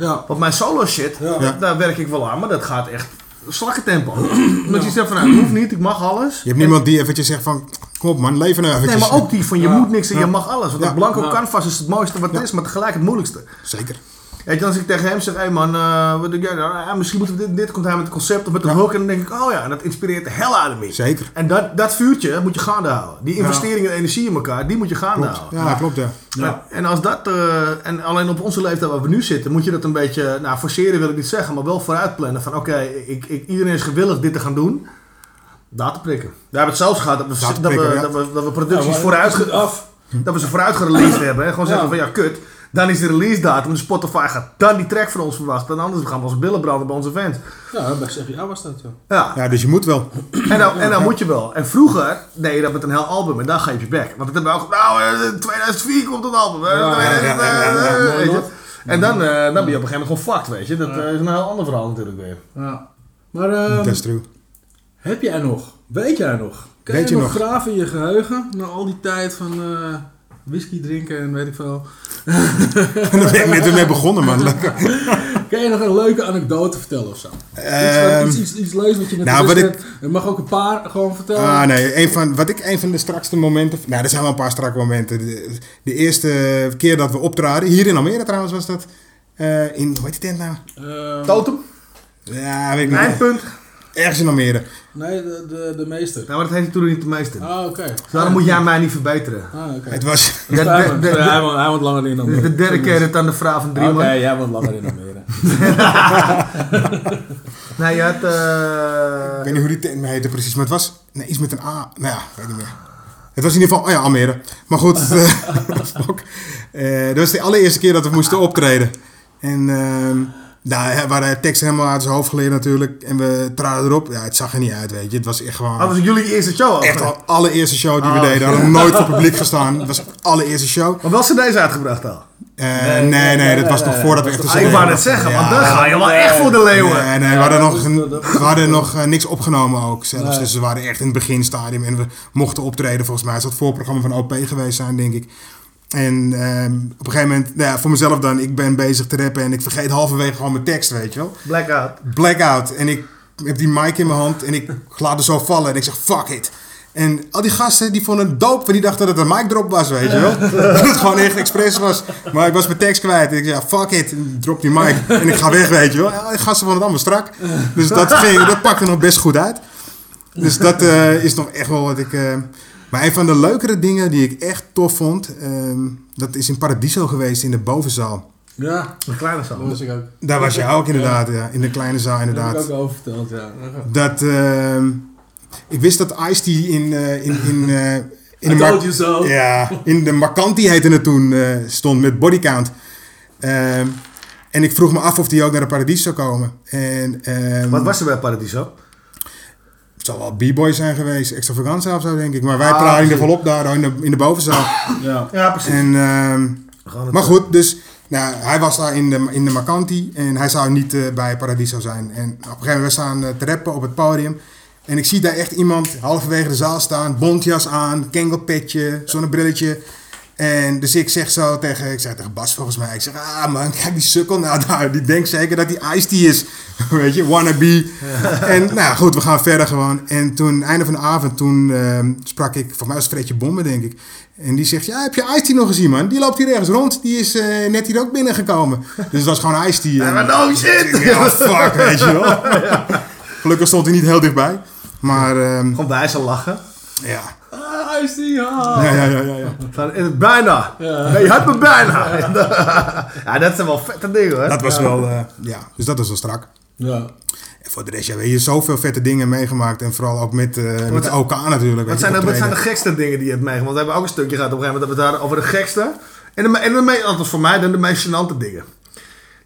Ja. Want mijn solo shit, Ja. Daar werk ik wel aan, maar dat gaat echt slakkentempo. Omdat je zegt van, nou, het hoeft niet, ik mag alles. Je hebt niemand die eventjes zegt van, kom op man, leven nou eventjes. Nee, maar ook die van je moet niks en je mag alles. Want dat blanco canvas is het mooiste wat er is, maar tegelijk het moeilijkste. Zeker. Weet je, als ik tegen hem zeg, hé man, eh, wat doe jij nou? Ja, misschien moeten we dit, dit komt hij met een concept of met een hook. En dan denk ik, oh ja, en dat inspireert de hel uit me. Zeker. En dat, dat vuurtje moet je gaande houden. Die investering in energie in elkaar, die moet je gaande houden. Ja, klopt ja. Ja. En als dat, eh, en alleen op onze leeftijd waar we nu zitten, moet je dat een beetje, nou forceren wil ik niet zeggen, maar wel vooruit plannen. Van oké, ik, ik, iedereen is gewillig dit te gaan doen. Data prikken. We hebben het zelfs gehad dat we, Data dat we, ja. dat we, dat we producties Ja, vooruit, het af. dat we ze vooruit gereleased hebben. Hè. Gewoon zeggen Ja. van ja, kut. Dan is de release datum, de Spotify gaat dan die track van ons verwachten. En anders gaan we onze billen branden bij onze fans. Ja, bij CGA was dat zo. Ja, Ja, dus je moet wel. en dan, en dan moet je wel. En vroeger deed je dat met een heel album en dan ga je je bek. Want dat hebben we ook, nou, eh, 2004 komt een album. hè. Ja, ja, ja, ja, ja, ja, ja. Weet je. En dan, eh, dan ben je op een gegeven moment gewoon fucked, weet je. Dat eh, is een heel ander verhaal natuurlijk weer. Ja. Maar ehm, Dat is true. heb jij nog? Weet jij nog? Kan Weet je, je nog graven in je geheugen? Na al die tijd van eh, whisky drinken en weet ik veel. Daar ben ik net mee begonnen man. Lekker. Kan je nog een leuke anekdote vertellen of zo? Ehm, iets, iets, iets, leuks wat je net nou, wat hebt. Je mag ook een paar gewoon vertellen. Ah nee, een van, wat ik een van de strakste momenten... Nou, er zijn wel een paar strakke momenten. De, de eerste keer dat we optraden, hier in Almere trouwens was dat. eh, in, hoe heet die tent nou? Ehm, Totem, Ja, weet ik niet. eindpunt. Ergens in Almere. Nee, de, de, de meester. Nou, maar dat heette toen niet de meester. Ah, oké. Dus daarom moet jij mij niet verbeteren. Ah, oké. Het was... De, de, Hij de, woont- de, hij woont- hij woont langer in dan de, de dedicated aan de vrouw van Oké, Drieman. jij woont langer in Almere. Nee, je had... Ik eh weet niet hoe die tent heette precies, maar het was nee, iets met een A. Nou ja, weet niet meer. Het was in ieder geval, oh ja, Almere. Maar goed, eh, dat was ook- eh, dat was de allereerste keer dat we moesten optreden. En ehm nou, we waren teksten helemaal uit zijn hoofd geleerd natuurlijk. En we traden erop. Ja, het zag er niet uit, weet je. Het was echt gewoon... dat was jullie eerste show al. Echt al allereerste show die we Oh, deden. We hadden nooit voor publiek gestaan. Het was de allereerste show. Maar wel cd's uitgebracht al. Eh, nee, nee, dat was nog voordat we echt de Ah, ik wou net zeggen, want dan ga je wel echt voor de leeuwen. Nee, nee, we hadden nog, we hadden nog eh, niks opgenomen ook zelfs. Nee. Dus we waren echt in het beginstadium en we mochten optreden volgens mij. Het zou het voorprogramma van OP geweest zijn, denk ik. En ehm, op een gegeven moment, nou ja, voor mezelf dan, ik ben bezig te rappen en ik vergeet halverwege gewoon mijn tekst, weet je wel. Blackout. Blackout. En ik heb die mic in mijn hand en ik laat er zo vallen en ik zeg fuck it. En al die gasten die vonden het dope, want die dachten dat het een mic drop was, weet je wel. dat het gewoon echt expres was. Maar ik was mijn tekst kwijt en ik zei fuck it, en drop die mic en ik ga weg, weet je wel. Ja, die gasten vonden het allemaal strak. Dus dat, ging, dat pakte nog best goed uit. Dus dat eh, is nog echt wel wat ik... eh, maar een van de leukere dingen die ik echt tof vond, ehm, dat is in Paradiso geweest in de bovenzaal. Ja, Een kleine dat zaal. was ik ook. Daar was je ook inderdaad, ja, in de kleine zaal Daar inderdaad. heb ik ook over verteld, ja. Dat, ehm, ik wist dat Ice-T in, eh, in, in, eh, in, de I Mar- told you so. ja, in de Marcanti heette het toen, eh, stond met Bodycount. Ehm, En ik vroeg me af of die ook naar de Paradies zou komen. En, ehm, Wat was er bij Paradiso? Het zal wel B-boy zijn geweest, extravaganza of zo denk ik. Maar wij Ah, traden er volop daar in de, in de bovenzaal. Ja. Ja, precies. En, ehm, maar goed, dus nou, hij was daar in de, in de Macanti en hij zou niet eh, bij Paradiso zijn. En op een gegeven moment we staan eh, te rappen op het podium. En ik zie daar echt iemand halverwege de zaal staan, bontjas aan, kengelpetje, zonnebrilletje. En dus ik zeg zo tegen, ik zeg tegen Bas volgens mij, ik zeg, ah man, kijk die sukkel nou daar, die denkt zeker dat hij Ice-T is. Weet je, wannabe. En nou ja, goed, we gaan verder gewoon. En toen, einde van de avond, toen ehm, sprak ik, van mij was Fredje Bommen denk ik. En die zegt, ja, heb je Ice-T nog gezien man? Die loopt hier ergens rond, die is eh, net hier ook binnengekomen. Dus het was gewoon Ice-T. En- maar no shit! Ja, fuck, weet je wel. Gelukkig stond hij niet heel dichtbij. Maar ehm, Gewoon bij ze lachen. ja. Ja, ja, ja, ja, ja. Bijna. Nee, je had me bijna. ja, dat zijn wel vette dingen hoor. Dat was wel, eh, ja, dus dat was wel strak. Ja. En voor de rest, ja, weet je, zoveel vette dingen meegemaakt. En vooral ook met, eh met de OK natuurlijk. Wat je, zijn, de, wat zijn de gekste dingen die je hebt meegemaakt? Want we hebben ook een stukje gehad op een gegeven moment dat we het hadden over de gekste. En de, en de me- althans voor mij dan de meest gênante dingen.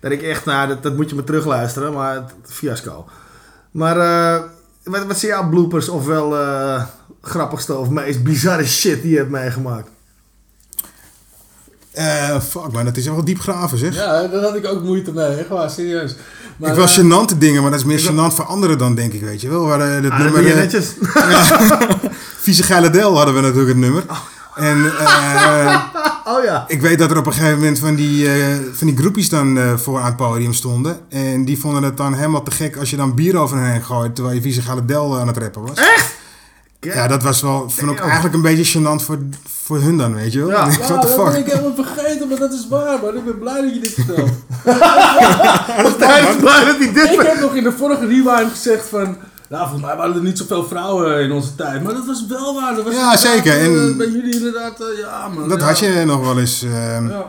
Dat ik echt, nou, dat, dat moet je me terugluisteren, maar het, fiasco. Maar eh, wat, wat zijn jouw bloopers of wel eh, grappigste of meest bizarre shit die je hebt meegemaakt? Eh, fuck man, dat is wel diep graven zeg. ja, daar had ik ook moeite mee. Echt waar, serieus. Maar, ik wil eh, gênante dingen, maar dat is meer gênant voor anderen dan, denk ik, weet je wel. We hadden het Ah, dat nummer... eh, netjes. Vieze Geile Del hadden we natuurlijk het nummer. En eh, oh ja. ik weet dat er op een gegeven moment van die, eh van die groepjes dan eh, voor aan het podium stonden. En die vonden het dan helemaal te gek als je dan bier over hen gooit terwijl je Vieze Geile Del aan het rappen was. Echt? Ja, dat was wel vond ik eigenlijk een beetje gênant voor, voor hun dan, weet je wel. Ja. What Ja, the dat ben fuck? ik helemaal vergeten, maar dat is waar, man. Ik ben blij dat je dit vertelt. Hij is blij dat hij dit ik heb nog in de vorige rewind gezegd van... Nou, volgens mij waren er niet zoveel vrouwen in onze tijd. Maar dat was wel waar. Dat was Ja, zeker. En- bij jullie inderdaad, eh, ja man. Dat ja. had je nog wel eens. ehm, Ja.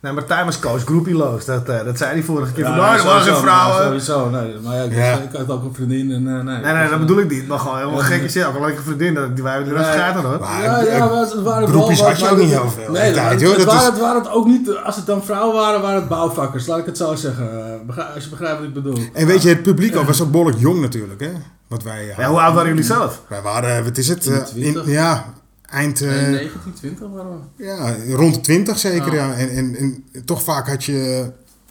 Nee, maar Timers coach groepieloos. Dat, eh, dat zei hij vorige keer. Ja, van, nou, er waren geen sowieso, vrouwen. ja, sowieso, nee. Maar ja, ik, Ja. ik had ook een vriendin en eh, nee. Nee, nee, dat bedoel ik niet. Maar gewoon helemaal gekke shit. Ook al leuke vriendin, dat- die wij er Nee. schaten hoor. maar, Ja, ja, maar het waren groepjes wel had je ook niet heel veel Nee, tijd, het, hoor. het, Dat waren, is- het waren het ook niet, als het dan vrouwen waren, waren het bouwvakkers. Laat ik het zo zeggen. Eh, begrijp- als je begrijpt wat ik bedoel. En weet je, het publiek ook was ook behoorlijk jong natuurlijk, hè? Wat wij Ja, hoe oud waren jullie zelf? Wij waren, wat is het? In de 20. ja, eind, Nee, 19, 20 waren we. ja, rond de 20 zeker, Ja. ja. En, en, en toch vaak had je,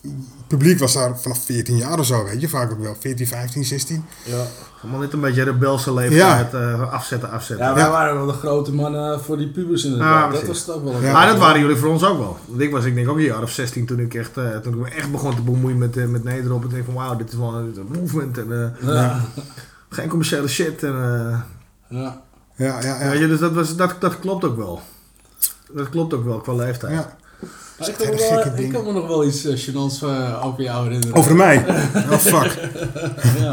het publiek was daar vanaf 14 jaar of zo, weet je. Vaak ook wel 14, 15, 16. Ja. Allemaal net een beetje rebelse leeftijd. eh, afzetten, afzetten. Ja, wij Ja. waren wel de grote mannen voor die pubers Ja, inderdaad. dat was het ook wel. Ja. Maar dat waren jullie voor ons ook wel. Want ik was, ik denk ook een jaar of 16 toen ik echt, eh, toen ik me echt begon te bemoeien met, eh, met Nederop. En ik denk van wauw, dit is wel een movement. En, eh, Ja. Geen commerciële shit. En, eh, Ja. Ja, ja, ja. dus dat, was, dat, dat klopt ook wel. Dat klopt ook wel qua leeftijd. Ja. Ik, kan me wel, ik ding. kan me nog wel iets uh, gênants uh, over jou herinneren. Over mij? Oh, fuck.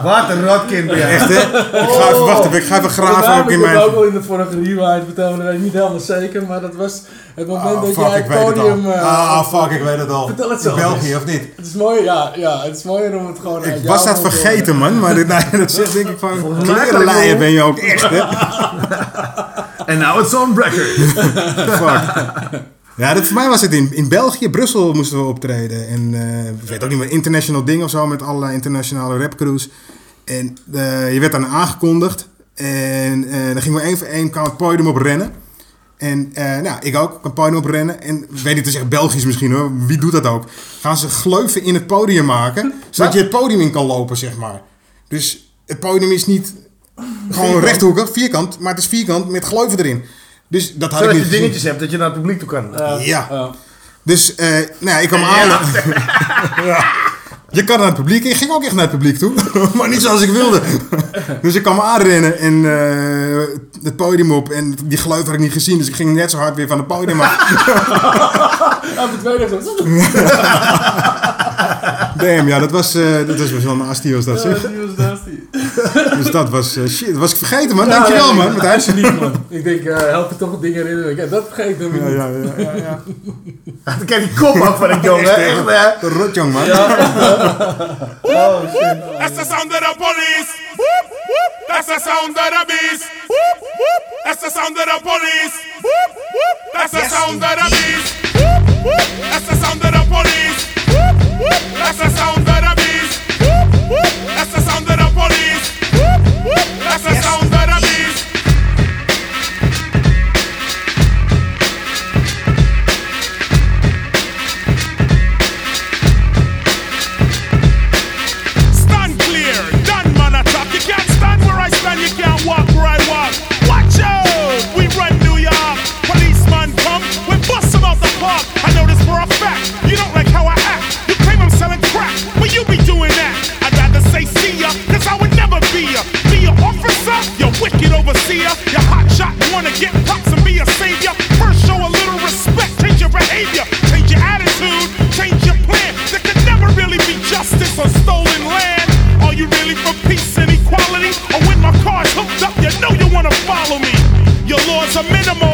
Wat een rotkind ben. Echt, hè? Ik ga even wachten, ik ga even graven ook in Ik heb mijn... ook al in de vorige rewind vertellen, dat weet ik niet helemaal zeker. Maar dat was het moment Oh, dat fuck, jij het podium... eh, Ah, fuck, ik weet het al. Vertel het In zelf België, of niet? Het is mooi, ja, ja. Het is mooier om het gewoon uit Ik was dat vergeten, man. Maar dit, nee, dat zegt denk ik van... Klerenleier ben je ook echt, hè? En nou het on record. Fuck. Ja, dat, voor mij was het in, in België, Brussel moesten we optreden. En eh, ik weet ook niet meer, international ding of zo met allerlei internationale rapcrews. En eh, je werd dan aangekondigd. En eh, dan gingen we één voor één kwam het podium op rennen. En eh, nou, ik ook, kan het podium op rennen. En weet niet te zeggen Belgisch misschien hoor, wie doet dat ook? Gaan ze gleuven in het podium maken, zodat je het podium in kan lopen, zeg maar. Dus het podium is niet gewoon rechthoekig, vierkant, maar het is vierkant met gleuven erin. Dus dat had Zodat ik je niet gezien. dingetjes hebt dat je naar het publiek toe kan. Ja. Dus, eh, nou ja, ik kwam aan. Ja. Je kan naar het publiek. Ik ging ook echt naar het publiek toe. maar niet zoals ik wilde. dus ik kwam aanrennen en eh, het podium op. En die geluid had ik niet gezien. Dus ik ging net zo hard weer van het podium af. Op de tweede zo. Damn, ja, dat was, eh, dat was wel nasty was dat zeg. Ja, die was nasty. dus dat was uh, shit. Dat was ik vergeten, man. Ja, Dankjewel, nee, man. Met alsjeblieft, man. Ik denk, uh, help je toch wat dingen herinneren. Ja, dat vergeet ik ja, ja, ja, ja, ja. Heb kijk die kop af van een jongen. Echt, hè? De rot, jong, man. That's the sound of the police. That's the sound of the beast. That's the sound of the police. That's the sound of the beast. That's the sound of the police. That's the sound of the beast. That's the sound of the Yes. a sound. a minimal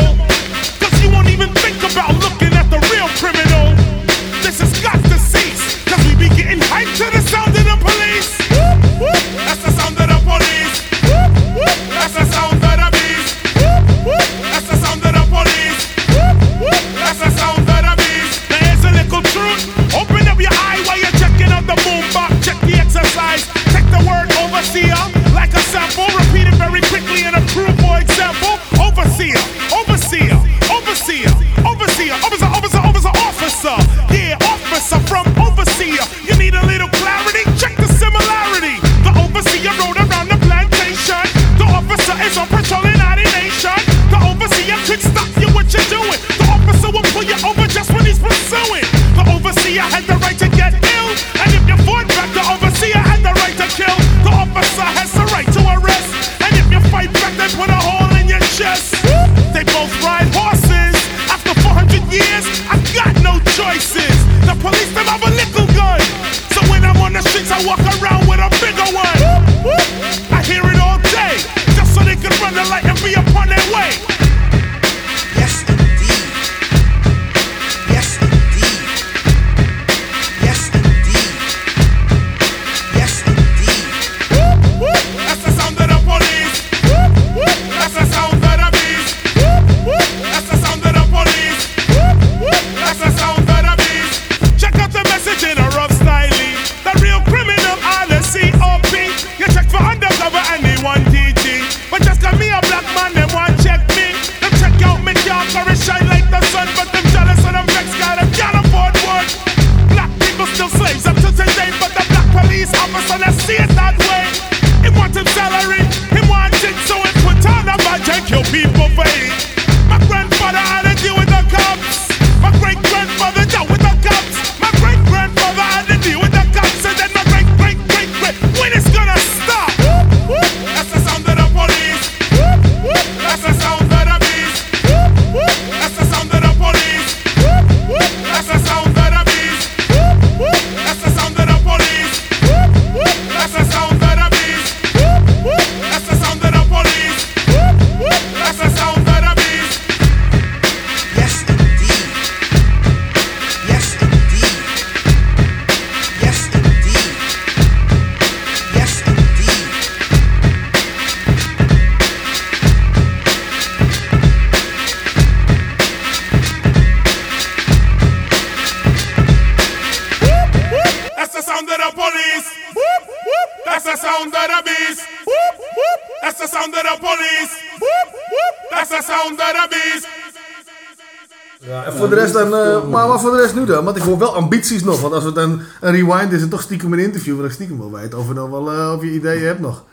Ja, en voor de rest dan, eh, maar, maar voor de rest nu dan, want ik hoor wel ambities nog. Want als het een, een rewind is en toch stiekem een interview, wil ik stiekem wel weten of, dan wel, eh, of je ideeën hebt nog.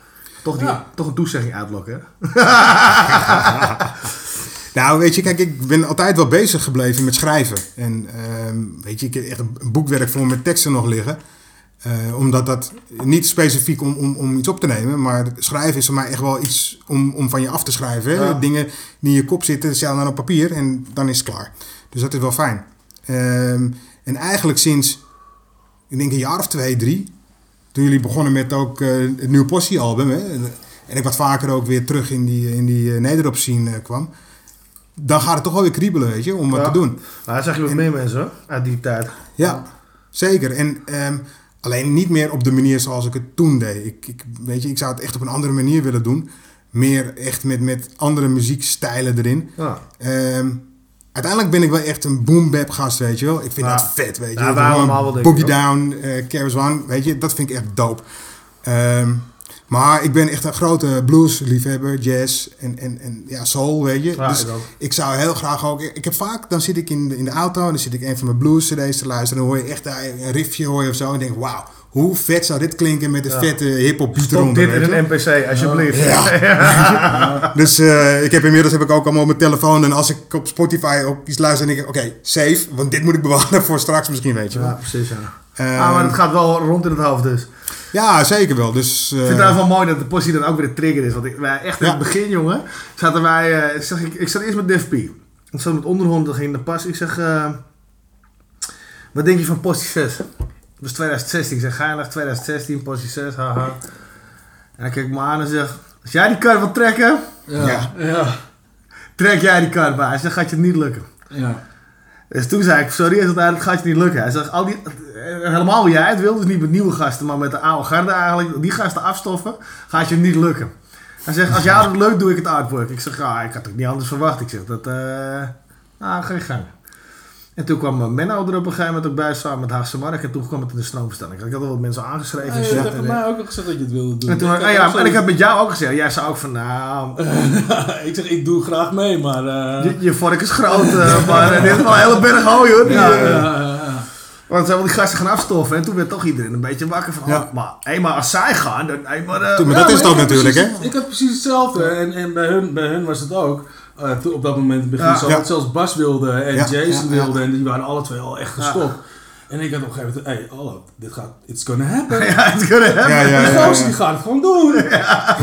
Toch, die, Ja. toch een toezegging uitlokken, hè? Nou, weet je, kijk, ik ben altijd wel bezig gebleven met schrijven. En ehm, weet je, ik heb echt een boekwerk vol met teksten nog liggen. Eh, omdat dat niet specifiek om, om, om iets op te nemen, maar schrijven is voor mij echt wel iets om, om van je af te schrijven. Ja. Dingen die in je kop zitten, stel dan op papier en dan is het klaar. Dus dat is wel fijn. Ehm, en eigenlijk sinds, ik denk een jaar of twee, drie, toen jullie begonnen met ook eh, het nieuwe Possie-album, hè, en ik wat vaker ook weer terug in die, in die uh, Nederop scene eh, kwam, dan gaat het toch wel weer kriebelen, weet je, om wat Ja. te doen. Nou, dat zag je met meer mensen, hoor, uit die tijd. Ja, zeker. En ehm, alleen niet meer op de manier zoals ik het toen deed. Ik, ik, weet je, ik zou het echt op een andere manier willen doen. Meer echt met, met andere muziekstijlen erin. Ja. Ehm, uiteindelijk ben ik wel echt een boom bap gast, weet je wel. Ik vind Ja. dat vet, weet je. Ja, allemaal wel, Boogie. Down, Carries One, weet je. Dat vind ik echt dope. Ehm, maar ik ben echt een grote bluesliefhebber, jazz en, en, en ja, soul, weet je. Ja, dus ik zou heel graag ook... Ik heb vaak, dan zit ik in de, in de auto en dan zit ik een van mijn blues cd's te luisteren. Dan hoor je echt daar een riffje hoor je of zo. En denk wauw, hoe vet zou dit klinken met een Ja. vette hip-hop beat Stop eronder. dit in een NPC, alsjeblieft. Dus eh, ik heb inmiddels heb ik ook allemaal op mijn telefoon. En als ik op Spotify ook iets luister, dan denk ik, oké, save. Want dit moet ik bewaren voor straks misschien, weet je wel. Ja, precies, ja. Ehm, ah, maar het gaat wel rond in het hoofd dus. Ja, zeker wel. Dus, eh, Ik vind het trouwens wel mooi dat de postie dan ook weer de trigger is. Want ik, wij echt in Ja. het begin, jongen, zaten wij... eh, zeg ik, ik zat eerst met Def P. Ik zat met onderhond, dan ging de pas. Ik zeg, eh, wat denk je van postie 6? Dat was 2016. Ik zeg, geinig, 2016, postie 6, haha. En hij kijkt me aan en zegt, als jij die kar wil trekken, Ja. Ja. Ja. trek jij die kar bij. Hij zegt, gaat je het niet lukken. Ja. Dus toen zei ik, sorry, zegt, eigenlijk gaat je niet lukken. Hij zegt, al die, eh, helemaal hoe jij het wil, dus niet met nieuwe gasten, maar met de oude garde eigenlijk, die gasten afstoffen, gaat je niet lukken. Hij zegt, als jou dat leuk doe ik het artwork. Ik zeg, ja, ik had het niet anders verwacht. Ik zeg, dat, eh nou, ga je gang. En toen kwam eh, Menno er op een gegeven moment ook bij samen met Haagse Mark. En toen kwam het in de stroombestelling. Ik had al wat mensen aangeschreven. en je shit. hebt En, eh, mij ook al gezegd dat je het wilde doen. en, toen, Ik ah heb ja, en ik heb met jou ook gezegd. Jij zei ook van nou, ik zeg, ik doe graag mee, maar... eh, je, je vork is groot. eh, maar eh, dit wel een hele berg hooi hoor. Ja, eh, ja, ja, ja. Want ze hebben die gasten gaan afstoffen. En toen werd toch iedereen een beetje wakker van. Ja. oh, maar, hé, maar als zij gaan, dan. Maar, eh, Maar Ja, dat is heb natuurlijk, hè? Ik had precies hetzelfde. En, en bij, hun, bij hun was het ook. toen op dat moment in het begin zo. Zelfs Bas wilde en Ja, Jason ja, ja. wilde. En die waren alle twee al echt gestopt. En ik had op een gegeven moment, hey, hallo, dit gaat, it's gonna happen. Ja, het kunnen hebben. Ja, ja, die gaat het gewoon doen.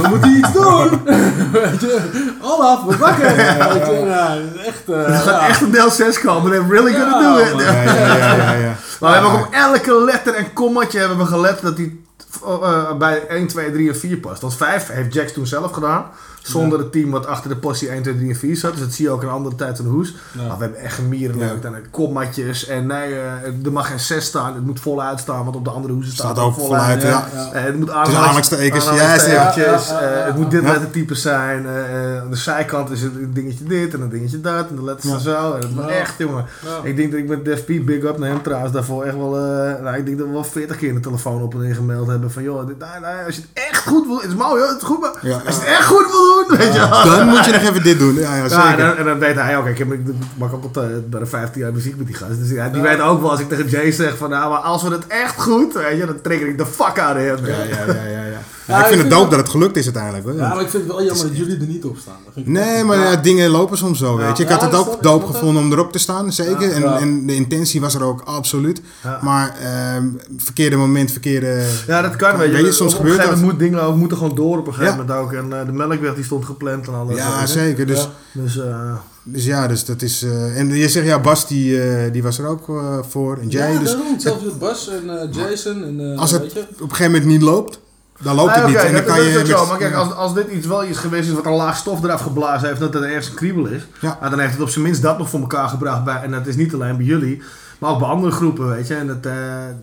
We moeten iets doen. Weet je, Olaf, we wakker. Weet je, nou, echt. Er gaat echt een deel 6 komen. They're really gonna do it. ja, ja, ja. Maar we hebben ook op elke letter en kommatje hebben we gelet dat die eh, bij 1, 2, 3 en 4 past. Want 5 heeft Jax toen zelf gedaan. Zonder het team wat achter de postie 1, 2, 3 en 4 zat. Dus dat zie je ook in andere tijd in de hoes. Maar we hebben echt gemierenleukt aan het kommatjes. En nee, eh, er mag geen 6 staan. Het moet voluit staan. Want op de andere hoesen staat, Staat ook voluit, ja. Eh, het moet aanhalingstekens, aanhalingstekens. ja, ja, ja, ja. Het moet dit Ja. lettertype zijn. eh, eh, aan de zijkant is het een dingetje dit en een dingetje dat. En de letters Ja. zo. En het Ja. echt, jongen. Ja. Ik denk dat ik met Def P, big up naar hem trouwens, daarvoor echt wel, eh, nou, ik denk dat we wel 40 keer in de telefoon op en neer gemaild hebben van, joh, dit, nee, als je het echt goed wil, het is mooi hoor, het is goed, maar Ja. als je het echt goed wil doen, weet je wel. Dan moet je nog even dit doen. Ja, ja Ja, en, zeker. dan, en dan weet hij ook, ik, heb, ik maak ook al eh, bijna 15 jaar muziek met die gast, dus ja, die weet ook wel als ik tegen Jay zeg van, nou, maar als we het echt goed, weet je, dan trigger ik de fuck out of hem. Ja, ja, ja, ja, ja. Ja, ik vind het dope dat het gelukt is uiteindelijk. Hoor. Ja, maar ik vind het wel jammer dat jullie er niet op staan. Dat vind ik Nee, maar ja, dingen lopen soms zo, weet je. Ik had het ook dope gevonden om erop te staan, zeker. En, en de intentie was er ook absoluut. Maar ehm, verkeerde moment, verkeerde... Ja, dat kan, weet je. Weet je, soms op gebeurt dat. moet dingen ook, moeten gewoon door op een gegeven moment ook. En eh, de melkweg die stond gepland en alles. Ja, zeker. Dus, Dus, eh, dus ja, dus dat is... eh, en je zegt, ja, Bas die, die was er ook voor. En Jay, Ja, dus daarom. Zelfs met Bas en Jason. En, als het weet je. op een gegeven moment niet loopt, dan loopt Nee, het niet. En dan kan je... met- zo. Maar kijk, als, als dit iets wel iets geweest is wat een laag stof eraf geblazen heeft, dat er ergens een kriebel is, Ja. nou, dan heeft het op zijn minst dat nog voor elkaar gebracht. Bij, en dat is niet alleen bij jullie, maar ook bij andere groepen, weet je. En dat, eh,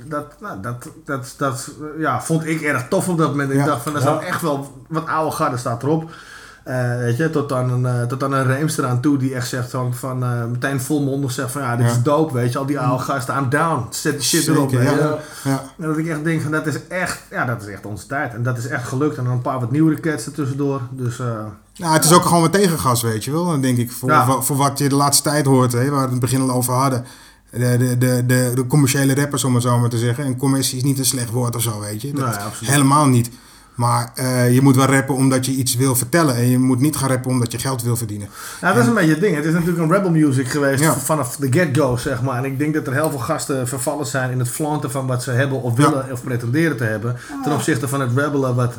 dat, nou, dat, dat, dat ja, vond ik erg tof op dat moment. Ik dacht van, er staat echt wel wat oude garde staat erop. Eh, weet je, tot aan een, eh, tot aan een Reemster aan toe die echt zegt van, van eh, meteen volmondig zegt van ja, dit Ja. is dope, weet je. Al die oude gasten, I'm down, zet die shit erop, Zeker, je. ja. Ja. En dat ik echt denk van dat is echt, ja, dat is echt onze tijd. En dat is echt gelukt. En dan een paar wat nieuwere cats er tussendoor. Dus Nou, het is ook gewoon wat tegengas, weet je wel. Dan denk ik, voor, voor, voor wat je de laatste tijd hoort, hè, waar we het in het begin al over hadden. De, de, de, de, de commerciële rappers, om het zo maar te zeggen. En commercie is niet een slecht woord of zo, weet je. Dat Nee, absoluut. helemaal niet. Maar eh, je moet wel rappen omdat je iets wil vertellen. En je moet niet gaan rappen omdat je geld wil verdienen. nou, dat is een beetje het ding. Het is natuurlijk een rebel music geweest Ja. vanaf de get-go, zeg maar. En ik denk dat er heel veel gasten vervallen zijn in het flanten van wat ze hebben of willen of pretenderen te hebben. Ten opzichte van het rebellen wat...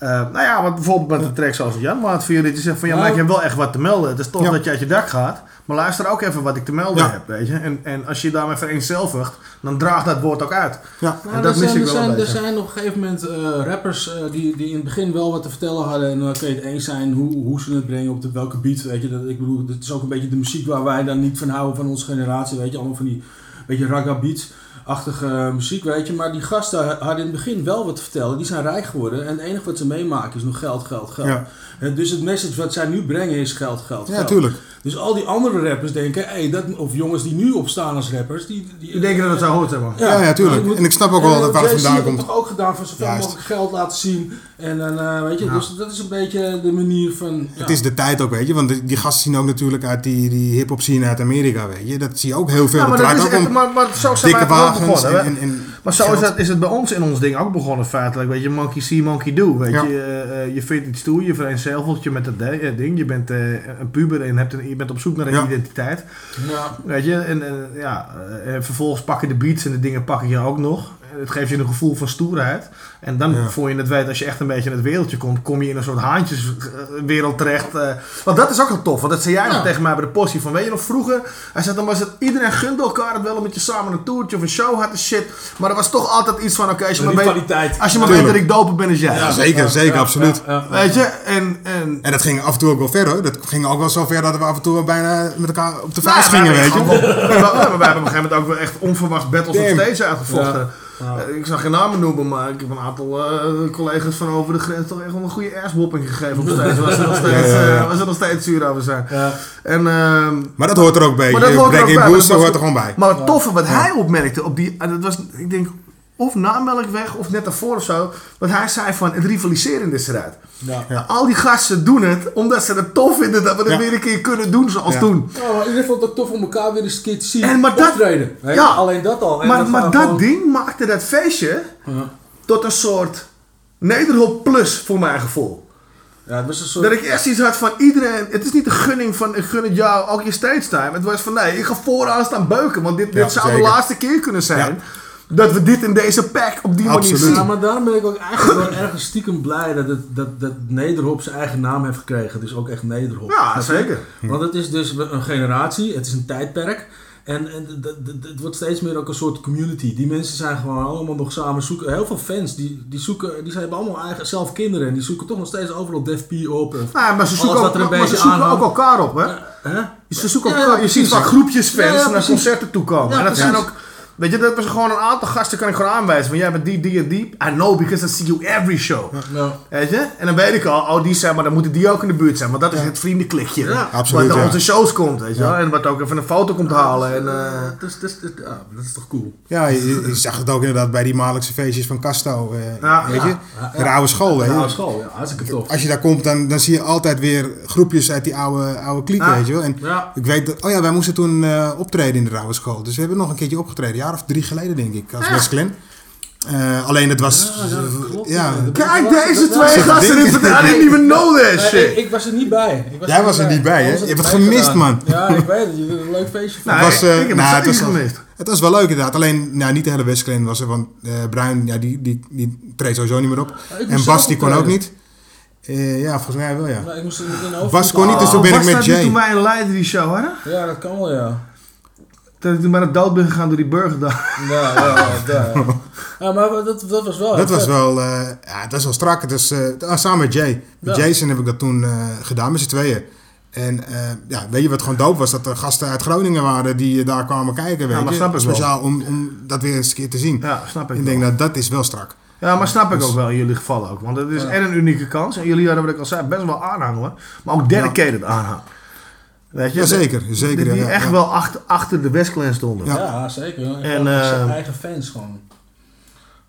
eh, nou ja, wat bijvoorbeeld met een track zoals Jan Maat voor jullie. Die zegt van ja, maar ik heb wel echt wat te melden. Het is tof Ja. dat je uit je dak gaat. Maar luister ook even wat ik te melden Ja. heb, weet je. En, en als je daarmee vereenzelvigt, dan draagt dat woord ook uit. Ja. En Nou, dat er mis zijn, ik wel een zijn, er zijn op een gegeven moment eh, rappers eh, die, die in het begin wel wat te vertellen hadden. En dan kun je het eens zijn hoe, hoe ze het brengen, op de, welke beat. Weet je, dat, ik bedoel, het is ook een beetje de muziek waar wij dan niet van houden van onze generatie. Weet je, allemaal van die beetje ragga beats. Achtige muziek, weet je. Maar die gasten hadden in het begin wel wat te vertellen. Die zijn rijk geworden. En het enige wat ze meemaken is nog geld, geld, geld. Ja. Dus het message wat zij nu brengen is geld, geld, Ja, geld. tuurlijk. Dus al die andere rappers denken, hey, dat, of jongens die nu opstaan als rappers, die, die, Die denken dat het zo hoort, zeg maar. Ja, ja, tuurlijk. moet- En ik snap ook wel dat waar het vandaan komt. toch ook gedaan van zoveel Juist. mogelijk geld laten zien. En dan, eh, weet je, dus dat is een beetje de manier van... Ja. Het is de tijd ook, weet je. Want die, die gasten zien ook natuurlijk uit die, die hip-hop scene uit Amerika, weet je. Dat zie je ook heel veel. Ja, maar, dat is ook echt, om maar, maar zo zijn dikke wij ook wagens begonnen. en, hè? en, en maar zo is, dat, is het bij ons in ons ding ook begonnen feitelijk. Weet je, monkey see, monkey do. Weet Ja. je, eh, eh, je vindt iets toe, je vereenzelvigt je met dat eh, ding. Je bent eh, een puber en hebt een, je bent op zoek naar een Ja. identiteit. Ja. Weet je, en, en, ja, eh, en vervolgens pakken de beats en de dingen pakken je ook nog. Het geeft je een gevoel van stoerheid. En dan, Ja. voor je het weet, als je echt een beetje in het wereldje komt, kom je in een soort haantjeswereld terecht. eh. want dat is ook wel tof. Want dat zei jij nog Ja. tegen mij bij de postie. Van, weet je nog, vroeger, hij zei, dan was het, iedereen gunde elkaar het wel een beetje samen een toertje of een show had de shit. Maar er was toch altijd iets van, oké, als je maar weet, als je maar weet dat ik doper ben als jij. Ja, zeker, zeker, absoluut. Ja, ja. Weet je, en... en En dat ging af en toe ook wel ver hoor. Dat ging ook wel zo ver dat we af en toe bijna met elkaar op de Nou, vuist gingen, weet hebben je. wel- wij hebben op een gegeven moment ook wel echt onverwachts battles op Damn. stage uitgevochten. Eh, ik zag geen namen noemen, maar ik heb een aantal eh, collega's van over de grens toch echt wel een goede asswhopping gegeven. Op steeds, was er nog steeds, Ja, ja, ja. eh, was er nog steeds zuur over zijn. Ja. En, ehm, Maar dat hoort er ook bij. Maar dat hoort er ook Breaking bij, maar Boost dat was- hoort er gewoon bij. Maar het toffe wat hij opmerkte op die, dat was, ik denk, of na Melkweg of net daarvoor of zo, wat hij zei van het rivaliseren is eruit. Ja. Ja. Al die gasten doen het omdat ze het tof vinden dat we het Ja. weer een keer kunnen doen zoals Ja. toen. Ja, maar iedereen vond het ook tof om elkaar weer eens een keer te zien En maar dat- optreden. Ja. Alleen dat al. En Maar, dan maar dat gewoon- ding maakte dat feestje Ja. tot een soort Nederhop plus voor mijn gevoel. Ja, het was een soort... Dat ik echt iets had van iedereen. Het is niet de gunning van ik gun het jou ook je stage time. Het was van nee, ik ga vooraan staan beuken. Want dit, dit zou de laatste keer kunnen zijn. Dat we dit in deze pack op die manier Absoluut. zien. Ja, maar daarom ben ik ook eigenlijk wel ergens stiekem blij dat, het, dat, dat Nederhop zijn eigen naam heeft gekregen. Dus ook echt Nederhop. Ja, zeker. Want het is dus een generatie, het is een tijdperk. En, en het wordt steeds meer ook een soort community. Die mensen zijn gewoon allemaal nog samen zoeken. Heel veel fans die, die zoeken, die hebben allemaal eigen, zelf kinderen. En die zoeken toch nog steeds overal Def P op. Of, Ja, maar ze zoeken, ook, maar ze zoeken ook elkaar op, hè? hè? Ze zoeken Ja, elkaar, ja, je ziet vaak groepjes fans Ja, ja, naar concerten toe komen. Ja, en dat zijn ook, weet je, dat was gewoon een aantal gasten kan ik gewoon aanwijzen. Van jij bent die, die en die. I know because I see you every show. Ja. Weet je? En dan weet ik al, oh die zijn, maar dan moeten die ook in de buurt zijn. Want dat is het vriendenklikje. Ja, absoluut, Wat naar ja. onze shows komt, weet je wel. En wat ook even een foto komt halen. En, eh, Dus, dus, dus, ja, dat is toch cool. Ja, je, je zag het ook inderdaad bij die maandelijkse feestjes van Casto. eh, Ja, weet ja, je? De oude school, weet Ja, je? oude school, ja, hartstikke tof. Als je daar komt, dan, dan zie je altijd weer groepjes uit die oude, oude klieken, Ah, weet je wel. En ja. ik weet dat, oh ja, wij moesten toen eh, optreden in de oude school. Dus we hebben nog een keertje opgetreden, een jaar of drie geleden denk ik, als West Glen. Eh, alleen het was, Ja, ja, dat klopt. ja, Dat- Kijk, deze dat- twee gasten. ding. dit- I didn't even know that Nee, shit. ik, ik was er niet bij. Ik Jij was er niet bij, hè? Je hebt het gemist, man. Ja, ik weet het. Een leuk feestje. Nou, het was, ik eh, heb het nou, het was, het was wel leuk inderdaad. Alleen nou, niet de hele West Glen was er, want eh, Bruin, ja, die, die, die treedt sowieso niet meer op. en Bas, die kon ook niet. Eh, ja, volgens mij wel, ja. Maar ik moest in in over- Bas kon niet, dus toen ben ik met niet Jay. toen wij een Leiden die show hadden? Ja, dat kan wel, ja. Dat ik toen bijna dood ben gegaan door die burger daar. Ja, ja, ja. ja, ja. Ja, maar dat, dat was wel. Dat was vet. wel, eh, ja, dat was wel strak. Is, eh, samen met Jay. Met Ja. Jason heb ik dat toen eh, gedaan met z'n tweeën. En eh, ja, weet je wat gewoon doop was? Dat er gasten uit Groningen waren die daar kwamen kijken. Weet maar je? snap ik wel. Speciaal om, om dat weer eens een keer te zien. Ja, snap ik ik wel. denk dat dat is wel strak. Ja, maar snap ik ook wel in jullie geval ook. Want het is en een unieke kans. En jullie hadden, wat ik al zei, best wel aanhang hoor. Maar ook dedicated aanhang. Weet je? Jazeker, zeker, Die, die ja, echt ja. wel achter, achter de Westclan stonden. Ja. Ja, zeker. En, zijn eh, eigen fans gewoon.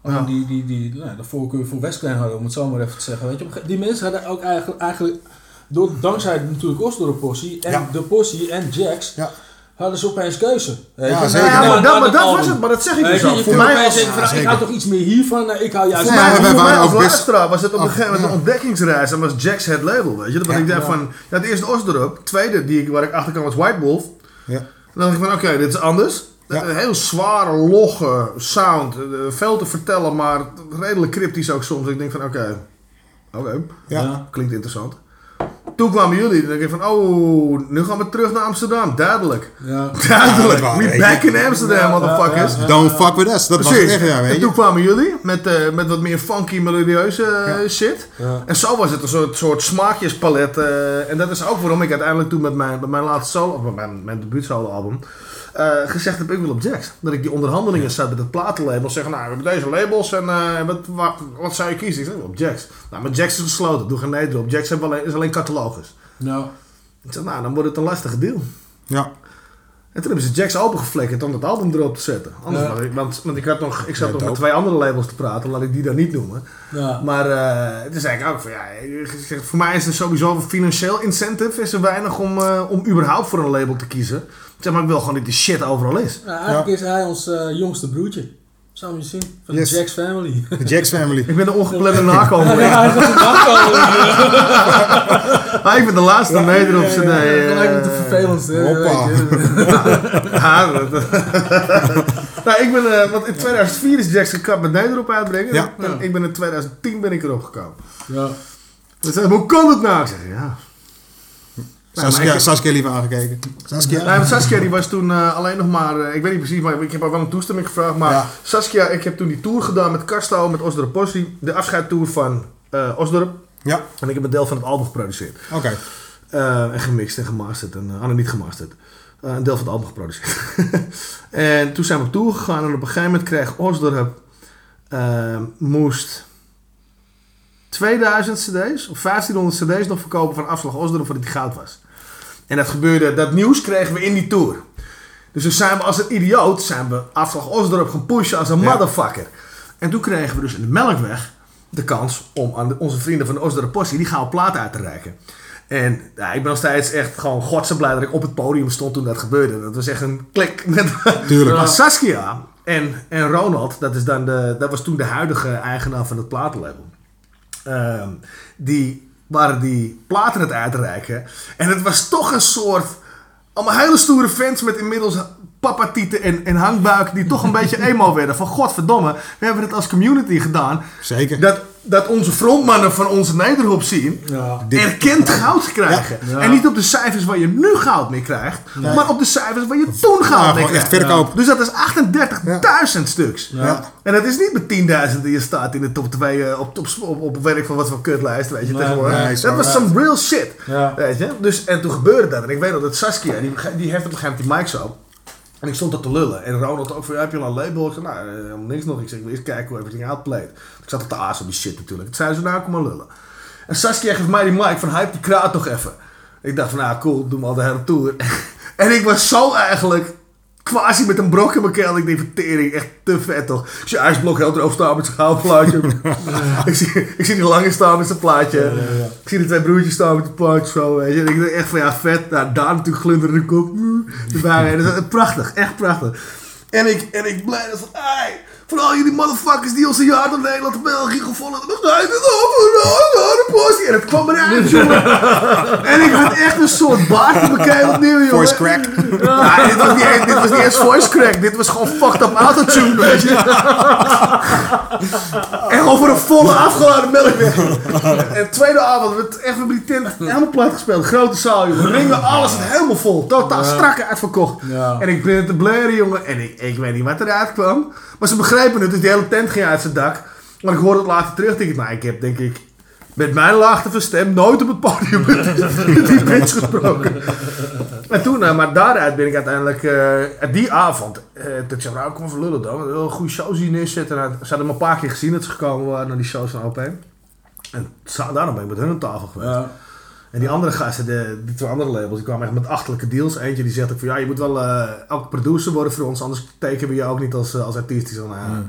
Gewoon Die, die, die nou, de voorkeur voor Westclan hadden, om het zo maar even te zeggen. Weet je, die mensen hadden ook eigenlijk, eigenlijk door, dankzij natuurlijk Osdorp Possie en Ja. de Possie en Jax, Ja. Hadden ze opeens keuze. Ja, zeker. Ja, maar, dat, maar het dat was het. Maar dat zeg ik dus ook. Voor mij als, van, Ja, ik hou toch iets meer hiervan, eh, ik hou juist voor mij, voor mij waren als luisteraar was het op een gegeven moment een ontdekkingsreis. En was Jack's het label, weet je. Dat ik dacht van, ja, het eerste Osdorp. Tweede, die, waar ik achter kwam, was White Wolf. Ja. Dan dacht ik van, oké, dit is anders. Ja. Een heel zware, logge sound. eh, Veel te vertellen, maar redelijk cryptisch ook soms. Ik denk van, oké, oké. Ja. klinkt interessant. Toen kwamen jullie. Dan denk ik van, oh, nu gaan we terug naar Amsterdam. Duidelijk. Ja. Duidelijk. Ja, We back in Amsterdam, motherfuckers. Don't fuck with us. Dat was Precies. echt, ja, weet en je. toen kwamen jullie met, eh, met wat meer funky, melodieuze eh, shit. En zo was het een soort, soort smaakjespalet. eh, en dat is ook waarom ik uiteindelijk toen met mijn, met mijn laatste solo, of met mijn, mijn debuutsolo album, eh, gezegd heb ik wil op Jax. Dat ik die onderhandelingen zat met het platenlabel. Zeggen, nou, we hebben deze labels en eh, wat, wat, wat zou je kiezen? Ik zeg, op Jax. Nou, met Jax is gesloten. Doe geen nee erop. Jax hebben alleen, is alleen catalogus. Nou, Ik zeg, nou, dan wordt het een lastige deal. Ja. En toen hebben ze Jax opengeflikkerd om het album erop te zetten. Anders Ja. ik, want, want ik, had nog, ik zat Ja, nog met twee andere labels te praten, laat ik die dan niet noemen. ja. Maar eh het is eigenlijk ook van ja, voor mij is er sowieso een financieel incentive is er weinig om, om überhaupt voor een label te kiezen. Zeg maar, ik wil gewoon dat die shit overal is. Nou, eigenlijk is hij ons eh, jongste broertje. Zou je zien? Van Yes. de Jax family. De Jax Family. Ik ben de ongeplande nakomer. Ja, hij er ik ben de laatste meter op zijn Ja, nee. Dat lijkt me te vervelend. hè, Hoppa. Ja, dat- nou, ik ben, eh, want in 2004 is Jax gekapt met Nederop uitbrengen. Ja. En ik ben in 2010 ben ik erop gekomen. Ja. Dus, eh, hoe kan het nou? Ik zeg, ja. Nou, Saskia, Saskia liever aangekeken. Saskia? Nee, Saskia die was toen eh, alleen nog maar, eh, ik weet niet precies, maar ik heb haar wel een toestemming gevraagd. Maar Ja. Saskia, ik heb toen die tour gedaan met Casto, met Osdorp Possie. De afscheidtour van eh Osdorp. Ja, En ik heb een deel van het album geproduceerd. oké. En gemixt en gemasterd. En, uh, niet gemasterd. Een deel van het album geproduceerd. en toen zijn we op tour gegaan. En op een gegeven moment kreeg Osdorp moest 2000 cd's of 1500 cd's nog verkopen van Afslag Osdorp voordat hij goud was. En dat gebeurde, dat nieuws kregen we in die tour. Dus toen zijn we als een idioot, zijn we Afslag Osdorp gaan pushen als een motherfucker. En toen kregen we dus in de Melkweg de kans om aan de- onze vrienden van de Osdorp Possie die gouden plaat uit te reiken. En ja, ik ben nog steeds echt gewoon godse blij dat ik op het podium stond toen dat gebeurde. Dat was echt een klik. Met, Tuurlijk. Maar Saskia en, en Ronald, dat, is dan de, dat was toen de huidige eigenaar van het platenlabel. Ehm, die waren die platen het uitreiken. En het was toch een soort... Allemaal hele stoere fans met inmiddels papatieten en, en hangbuiken... die toch een beetje emo werden. Van godverdomme, we hebben het als community gedaan. Zeker. Dat, dat onze frontmannen van onze nederhop zien... Ja. erkend goud krijgen. Ja. En niet op de cijfers waar je nu goud mee krijgt... maar op de cijfers waar je toen goud Ja, mee krijgt. verkoop. Dus dat is 38.000 stuks. Ja. En dat is niet met 10.000 die je staat in de top 2 op, op, op, op werk van wat voor kutlijst, weet je, Nee, tegenwoordig. nee, dat was some real shit, Ja. weet je. Dus, en toen gebeurde dat. En ik weet nog dat Saskia, die, die heeft op een gegeven moment die mic zo. En ik stond dat te lullen. En Ronald ook van, heb je al een label? Ik zei, nou, eh, helemaal niks nog. Ik zeg, eerst kijken hoe everything outplayed. Ik zat op de aas op die shit natuurlijk. Toen zei ze, nou, kom maar lullen. En Saskia geeft mij die mic van, hype die kraat nog even. Ik dacht van, nou, cool, doe maar al de hele tour. en ik was zo eigenlijk quasi met een brok in mijn keel. Ik denk van tering, echt te vet toch. Ik zie ijsblok heel erover staan met zijn goudplaatje. ik, zie, ik zie die lange staan met zijn plaatje. Ik zie de twee broertjes staan met het plaatje zo. Weet je. En ik denk echt van ja, vet. Nou, daar natuurlijk glunderde kop. mm, Erbij. Dat is prachtig, echt prachtig. En ik, en ik blij dat van, van al jullie motherfuckers die ons een jaar door Nederland en België gevonden hebben. Ga je het over. En het kwam eruit, jongen. En ik had echt een soort baard in mijn opnieuw, jongen. Voice crack. Ja, dit was, niet, eens- dit was niet eens voice crack. Dit was gewoon fucked up autotune, weet je. En voor een volle afgeladen melkweg. En tweede avond werd echt met die tent helemaal plat gespeeld. Grote zaal, jongen. Ringen, alles helemaal vol. Totaal strak uitverkocht. En ik ben te blaren, jongen. En ik, ik weet niet wat eruit kwam. Maar ze begrepen het, dus die hele tent ging uit zijn dak. Maar ik hoorde het later terug. Denk ik, nou, ik heb denk ik met mijn laagte van stem nooit op het podium die bitch gesproken. En toen, eh, maar daaruit ben ik uiteindelijk, eh, die avond, eh dat ik zei, nou, kom even lullen dan. We willen een goede show zien neerzetten. En ze hadden me een paar keer gezien dat ze gekomen waren naar die shows van OP. En daarom ben ik met hun aan tafel geweest. Ja. En die andere gasten, de, die twee andere labels, die kwamen echt met achterlijke deals. Eentje die zegt ook van, ja, je moet wel ook producer worden voor ons, anders tekenen we je ook niet als, eh, als artiest. Die zei, nou, ja,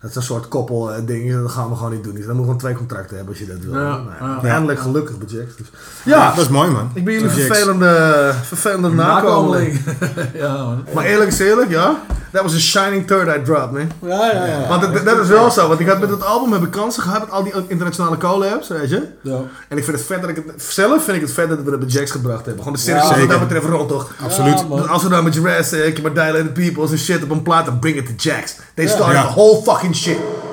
Dat is een soort koppel eh, ding, dat gaan we gewoon niet doen. Dus dan moeten we gewoon twee contracten hebben als je dat wil. Ja, Nou. Eindelijk gelukkig bij Jax. Dus. Ja, Ja, dat is mooi man. ik ben jullie vervelende, vervelende nakomeling. Ja, man. Maar eerlijk is eerlijk, ja. Dat was een shining third eye drop, man. Ja, ja, ja. Want dat, dat is wel zo, want ik had met het album heb ik kansen gehad met al die internationale collabs, weet je. Ja. En ik vind het vet dat ik het, zelf vind ik het vet dat we het bij Jax gebracht hebben. Gewoon de Ja, wat zeker. dat betreft rond toch. Absoluut. Ja, als we dan met Jurassic, maar Dilated Peoples en shit op een plaat, dan bring it to Jax. They started Ja. the whole fucking 20.